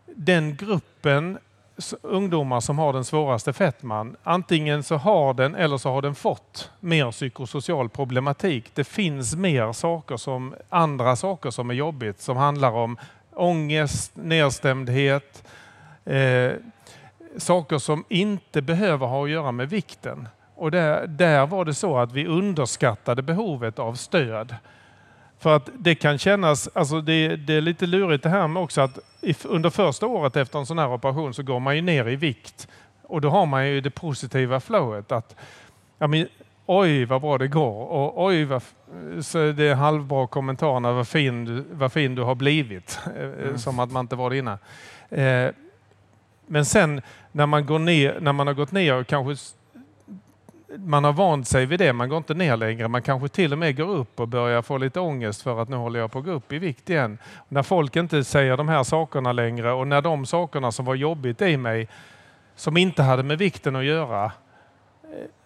den gruppen ungdomar som har den svåraste fetman, antingen så har den eller så har den fått mer psykosocial problematik. Det finns mer saker som andra saker som är jobbigt som handlar om ångest, nedstämdhet, eh, saker som inte behöver ha att göra med vikten. Och där, där var det så att vi underskattade behovet av stöd. För att det kan kännas, alltså det, det är lite lurigt det här med också att under första året efter en sån här operation så går man ju ner i vikt. Och då har man ju det positiva flowet att ja, men, oj vad bra det går och oj vad, så det är halvbra kommentarerna vad fin, du- vad fin du har blivit. Eh, Som att man inte var det innan. Eh, men sen när man, går ner, när man har gått ner och kanske man har vant sig vid det, man går inte ner längre. Man kanske till och med går upp och börjar få lite ångest för att nu håller jag på att gå upp i vikt igen. När folk inte säger de här sakerna längre och när de sakerna som var jobbigt i mig, som inte hade med vikten att göra,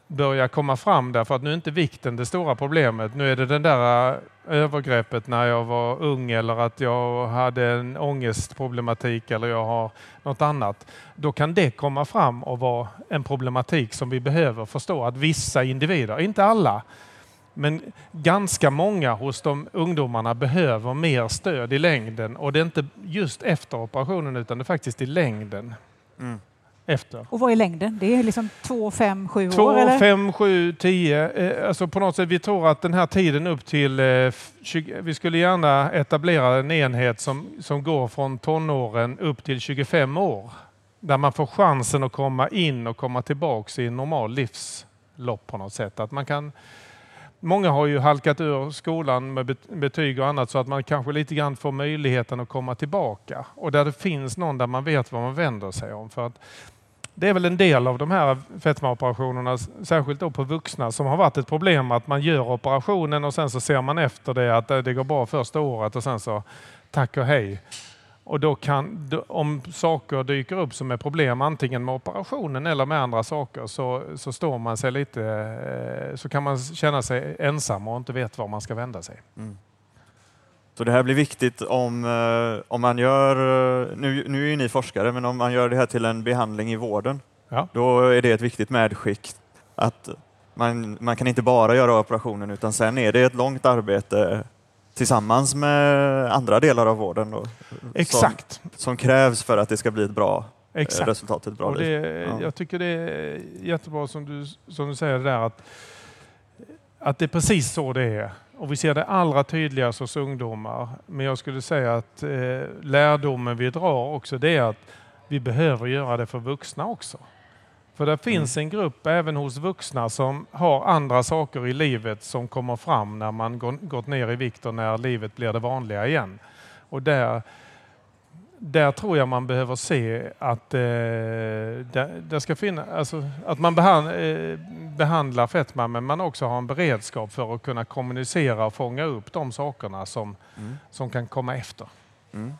börjar komma fram därför att nu är inte vikten det stora problemet. Nu är det den där äh, övergreppet när jag var ung eller att jag hade en ångestproblematik eller jag har något annat. Då kan det komma fram och vara en problematik som vi behöver förstå att vissa individer, inte alla, men ganska många hos de ungdomarna behöver mer stöd i längden och det är inte just efter operationen utan det är faktiskt i längden. Mm. Efter. Och vad är längden? Det är liksom två, fem, sju Två, år? Eller? fem, sju, tio. Eh, alltså på något sätt, vi tror att den här tiden upp till... Eh, f- 20, vi skulle gärna etablera en enhet som, som går från tonåren upp till 25 år. Där man får chansen att komma in och komma tillbaks i en normal livslopp på något sätt. Att man kan, många har ju halkat ur skolan med bet- betyg och annat så att man kanske lite grann får möjligheten att komma tillbaka. Och där det finns någon där man vet vad man vänder sig om. För att det är väl en del av de här fetmaoperationerna, särskilt då på vuxna, som har varit ett problem att man gör operationen och sen så ser man efter det att eh, det går bra första året och sen så tack och hej. Och då kan, om saker dyker upp som är problem antingen med operationen eller med andra saker så, så står man sig lite, eh, så kan man känna sig ensam och inte vet var man ska vända sig. Mm. Så det här blir viktigt om, eh, om man gör, eh, nu, nu är ju ni forskare, men om man gör det här till en behandling i vården, Ja. då är det ett viktigt medskick att man, man kan inte bara göra operationen utan sen är det ett långt arbete tillsammans med andra delar av vården då, Exakt. Som, som krävs för att det ska bli ett bra eh, Exakt. resultat, ett bra Och det, Ja. Jag tycker det är jättebra som du, som du säger där att, att det är precis så det är. Och vi ser det allra tydligast hos ungdomar. Men jag skulle säga att eh, lärdomen vi drar också det är att vi behöver göra det för vuxna också. För det finns en grupp även hos vuxna som har andra saker i livet som kommer fram när man gått ner i vikt och när livet blir det vanliga igen. Och där, där tror jag man behöver se att, eh, det, det ska finna, alltså, att man behand, eh, behandlar fetma men man också har en beredskap för att kunna kommunicera och fånga upp de sakerna som, Mm. som kan komma efter. Mm.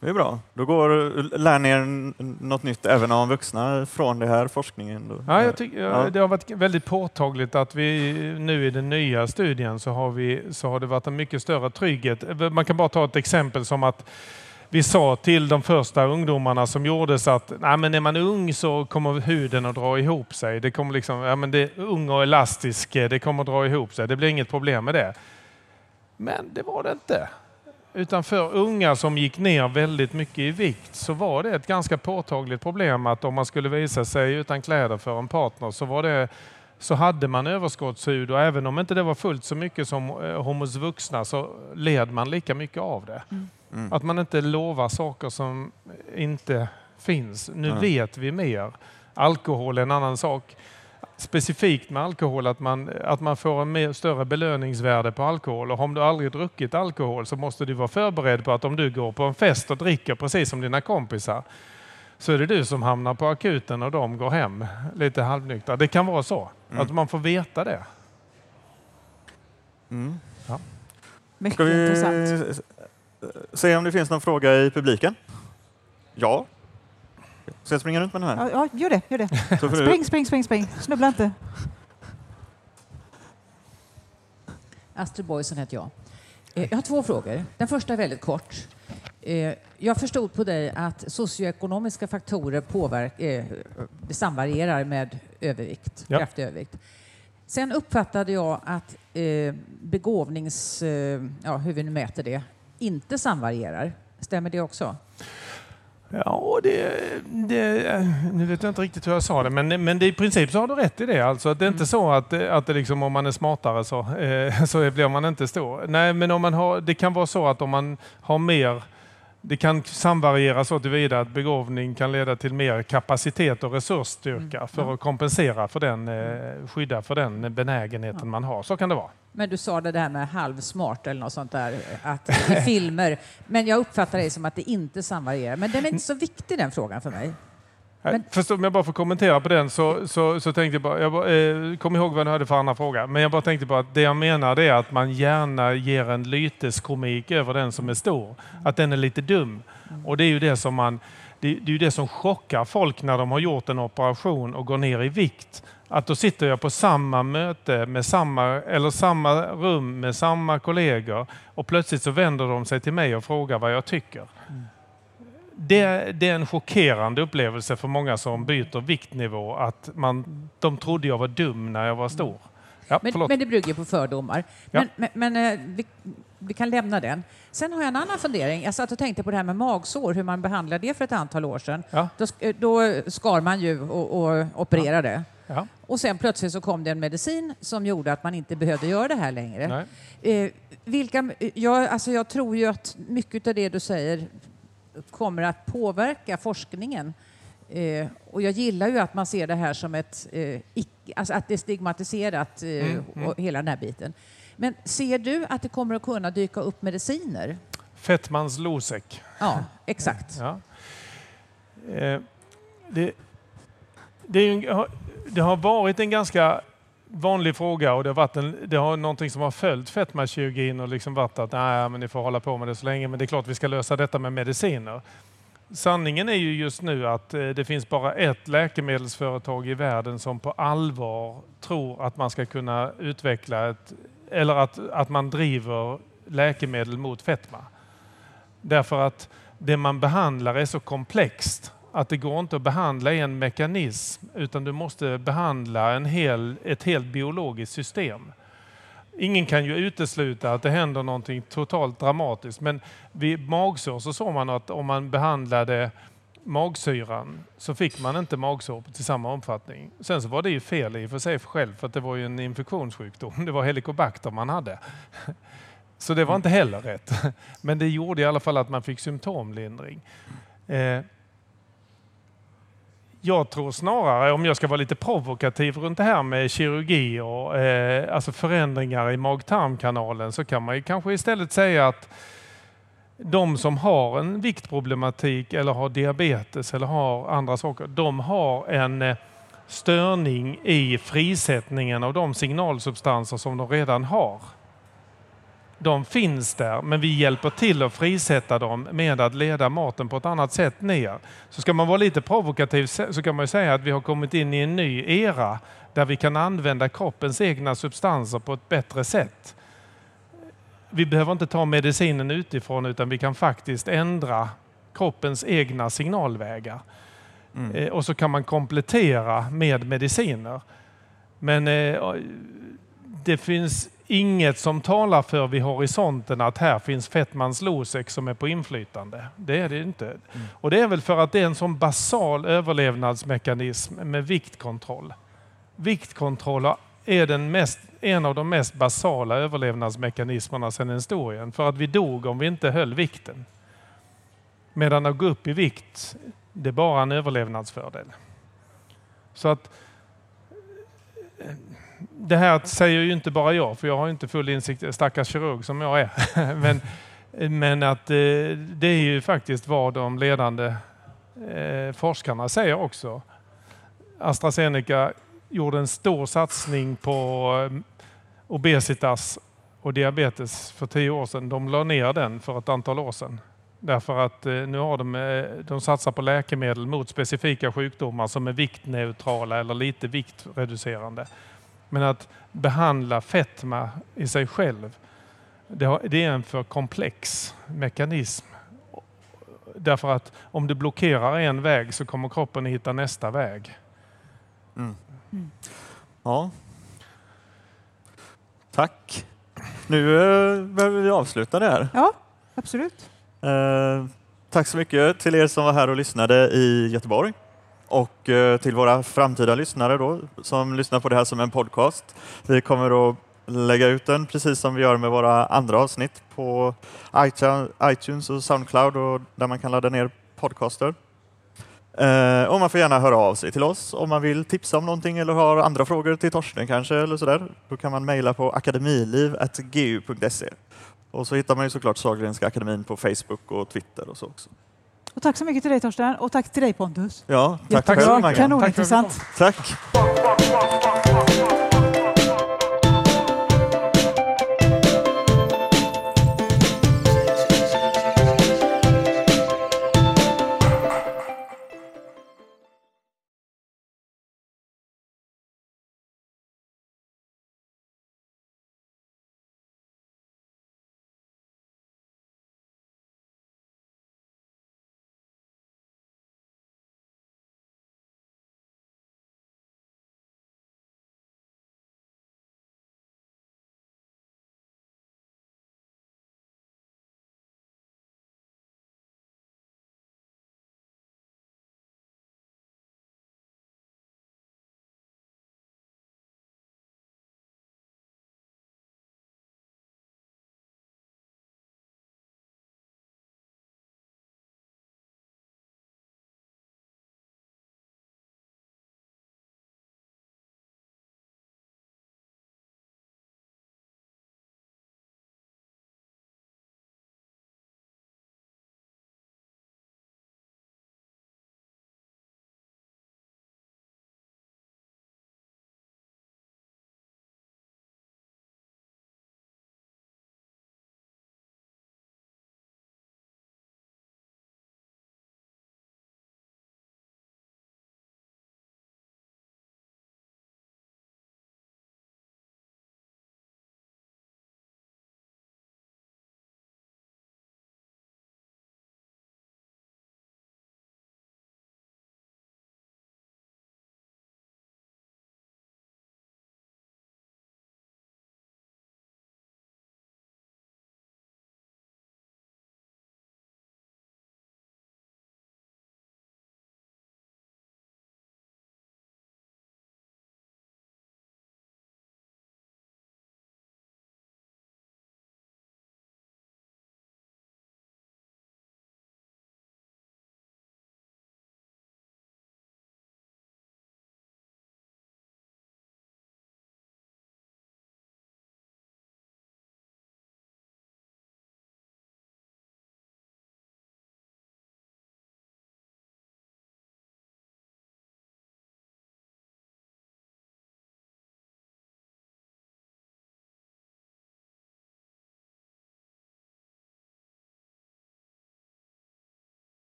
Det är bra. Då går, lär ni er något nytt även om vuxna från den här forskningen? Då. Ja, jag tycker, Ja. Det har varit väldigt påtagligt att vi nu i den nya studien så har, vi, så har det varit en mycket större trygghet. Man kan bara ta ett exempel som att vi sa till de första ungdomarna som gjordes att Nej, men är man ung så kommer huden att dra ihop sig. Det kommer liksom, ja, men det är ung och elastisk, eh, det kommer att dra ihop sig. Det blir inget problem med det. Men det var det inte. Utan för unga som gick ner väldigt mycket i vikt så var det ett ganska påtagligt problem att om man skulle visa sig utan kläder för en partner så, var det, så hade man överskottshud och även om inte det var fullt så mycket som eh, homos vuxna så led man lika mycket av det. Mm. Att man inte lovar saker som inte finns. Nu Mm. vet vi mer. Alkohol är en annan sak. Specifikt med alkohol att man, att man får en mer, större belöningsvärde på alkohol. Och om du aldrig druckit alkohol så måste du vara förberedd på att om du går på en fest och dricker precis som dina kompisar så är det du som hamnar på akuten och de går hem lite halvnyktra. Det kan vara så. Mm. Att man får veta det. Mm. Mycket Ska vi intressant. Se om det finns någon fråga i publiken? Ja. Ska jag springa runt med den här? Ja, ja, gör det. Gör det. Spring, spring, spring, spring. Snubbla inte. Astrid Boysen heter jag. Eh, Jag har två frågor. Den första är väldigt kort. Eh, Jag förstod på dig att socioekonomiska faktorer påverk, eh, det samvarierar med övervikt, Ja. kraftig övervikt. Sen uppfattade jag att begåvnings... Ja, hur vi nu mäter det, inte samvarierar. Stämmer det också? Ja, det, det, nu vet jag inte riktigt hur jag sa det, men, men det, i princip så har du rätt i det. Alltså, att det är inte så att, att det liksom, om man är smartare så, eh, så blir man inte stor. Nej, men om man har, det kan vara så att om man har mer det kan samvariera så tillvida att begåvning kan leda till mer kapacitet och resursstyrka för att kompensera för den, eh, skydda för den benägenheten man har. Så kan det vara. Men du sa det där med halvsmart eller något sånt där att, i filmer. Men jag uppfattar det som att det inte samvarierar. Men den är inte så viktig den frågan för mig. Men, Först om jag bara får kommentera på den så, så, så tänkte jag bara, jag bara eh, kom ihåg vad du hade för andra fråga, men jag bara tänkte på att det jag menar är att man gärna ger en lyteskomik över den som är stor. Att den är lite dum. Och det är ju det som man det, det är ju det som chockar folk när de har gjort en operation och går ner i vikt. Att då sitter jag på samma möte med samma, eller samma rum med samma kollegor och plötsligt så vänder de sig till mig och frågar vad jag tycker. Det, det är en chockerande upplevelse för många som byter viktnivå att man, de trodde jag var dum när jag var stor. Ja, Men, men det bygger på fördomar. Ja. Men, men, men eh, vi, vi kan lämna den. Sen har jag en annan fundering. Jag satt och tänkte på det här med magsår, hur man behandlade det för ett antal år sedan. Ja. Då, eh, då skar man ju och, och opererade. Ja, Och sen plötsligt så kom det en medicin som gjorde att man inte behövde göra det här längre. Eh, vilka, jag, alltså jag tror ju att mycket av det du säger kommer att påverka forskningen. Eh, och jag gillar ju att man ser det här som ett, eh, icke, alltså att det är stigmatiserat, eh, Mm, mm. hela den här biten. Men ser du att det kommer att kunna dyka upp mediciner? Fettmans Losec. Ja, exakt. Ja. Eh, det, det, är ju en, det har varit en ganska vanlig fråga och det har, varit en, det har någonting som har följt fetmakirurgin och liksom varit att nej, men ni får hålla på med det så länge, men det är klart vi ska lösa detta med mediciner. Sanningen är ju just nu att eh, det finns bara ett läkemedelsföretag i världen som på allvar tror att man ska kunna utveckla ett, eller att, att man driver läkemedel mot fetma. Därför att det man behandlar är så komplext att det går inte att behandla en mekanism utan du måste behandla en hel, ett helt biologiskt system. Ingen kan ju utesluta att det händer någonting totalt dramatiskt men vid magsår så såg man att om man behandlade magsyran så fick man inte magsår till samma omfattning. Sen så var det ju fel i och för sig själv för att det var ju en infektionssjukdom. Det var helikobakter man hade. Så det var inte heller rätt. Men det gjorde i alla fall att man fick symptomlindring. Jag tror snarare, om jag ska vara lite provokativ runt det här med kirurgi och eh, alltså förändringar i mag-tarmkanalen så kan man ju kanske istället säga att de som har en viktproblematik eller har diabetes eller har andra saker, de har en eh, störning i frisättningen av de signalsubstanser som de redan har. De finns där, men vi hjälper till att frisätta dem med att leda maten på ett annat sätt ner. Så ska man vara lite provokativ så kan man ju säga att vi har kommit in i en ny era där vi kan använda kroppens egna substanser på ett bättre sätt. Vi behöver inte ta medicinen utifrån utan vi kan faktiskt ändra kroppens egna signalvägar. Mm. Eh, Och så kan man komplettera med mediciner. Men eh, det finns inget som talar för vid horisonten att här finns Fettmans Losec som är på inflytande. Det är det inte. Mm. Och det är väl för att det är en sån basal överlevnadsmekanism med viktkontroll. Viktkontroll är den mest, en av de mest basala överlevnadsmekanismerna sedan historien. För att vi dog om vi inte höll vikten. Medan att gå upp i vikt, det är bara en överlevnadsfördel. Så att det här säger ju inte bara jag, för jag har inte full insikt, stackars kirurg som jag är. men, men att eh, det är ju faktiskt vad de ledande eh, forskarna säger också. AstraZeneca gjorde en stor satsning på eh, obesitas och diabetes för tio år sedan. De la ner den för ett antal år sedan. Därför att nu har de, de satsar på läkemedel mot specifika sjukdomar som är viktneutrala eller lite viktreducerande. Men att behandla fetma i sig själv, det är en för komplex mekanism. Därför att om du blockerar en väg så kommer kroppen att hitta nästa väg. Mm. Mm. Ja. Tack. Nu eh, behöver vi avsluta det här. Ja, absolut. Eh, tack så mycket till er som var här och lyssnade i Göteborg. Och eh, till våra framtida lyssnare då, som lyssnar på det här som en podcast. Vi kommer att lägga ut den precis som vi gör med våra andra avsnitt på iTunes och Soundcloud och där man kan ladda ner podcaster. Eh, och man får gärna höra av sig till oss om man vill tipsa om någonting eller har andra frågor till Torsten kanske eller sådär. Då kan man mejla på akademiliv.gu.se. Och så hittar man ju såklart Sahlgrenska akademin på Facebook och Twitter och så också. Och tack så mycket till dig Torsten och tack till dig Pontus. Ja, tack, tack själv Kanon, Kanonintressant. Tack.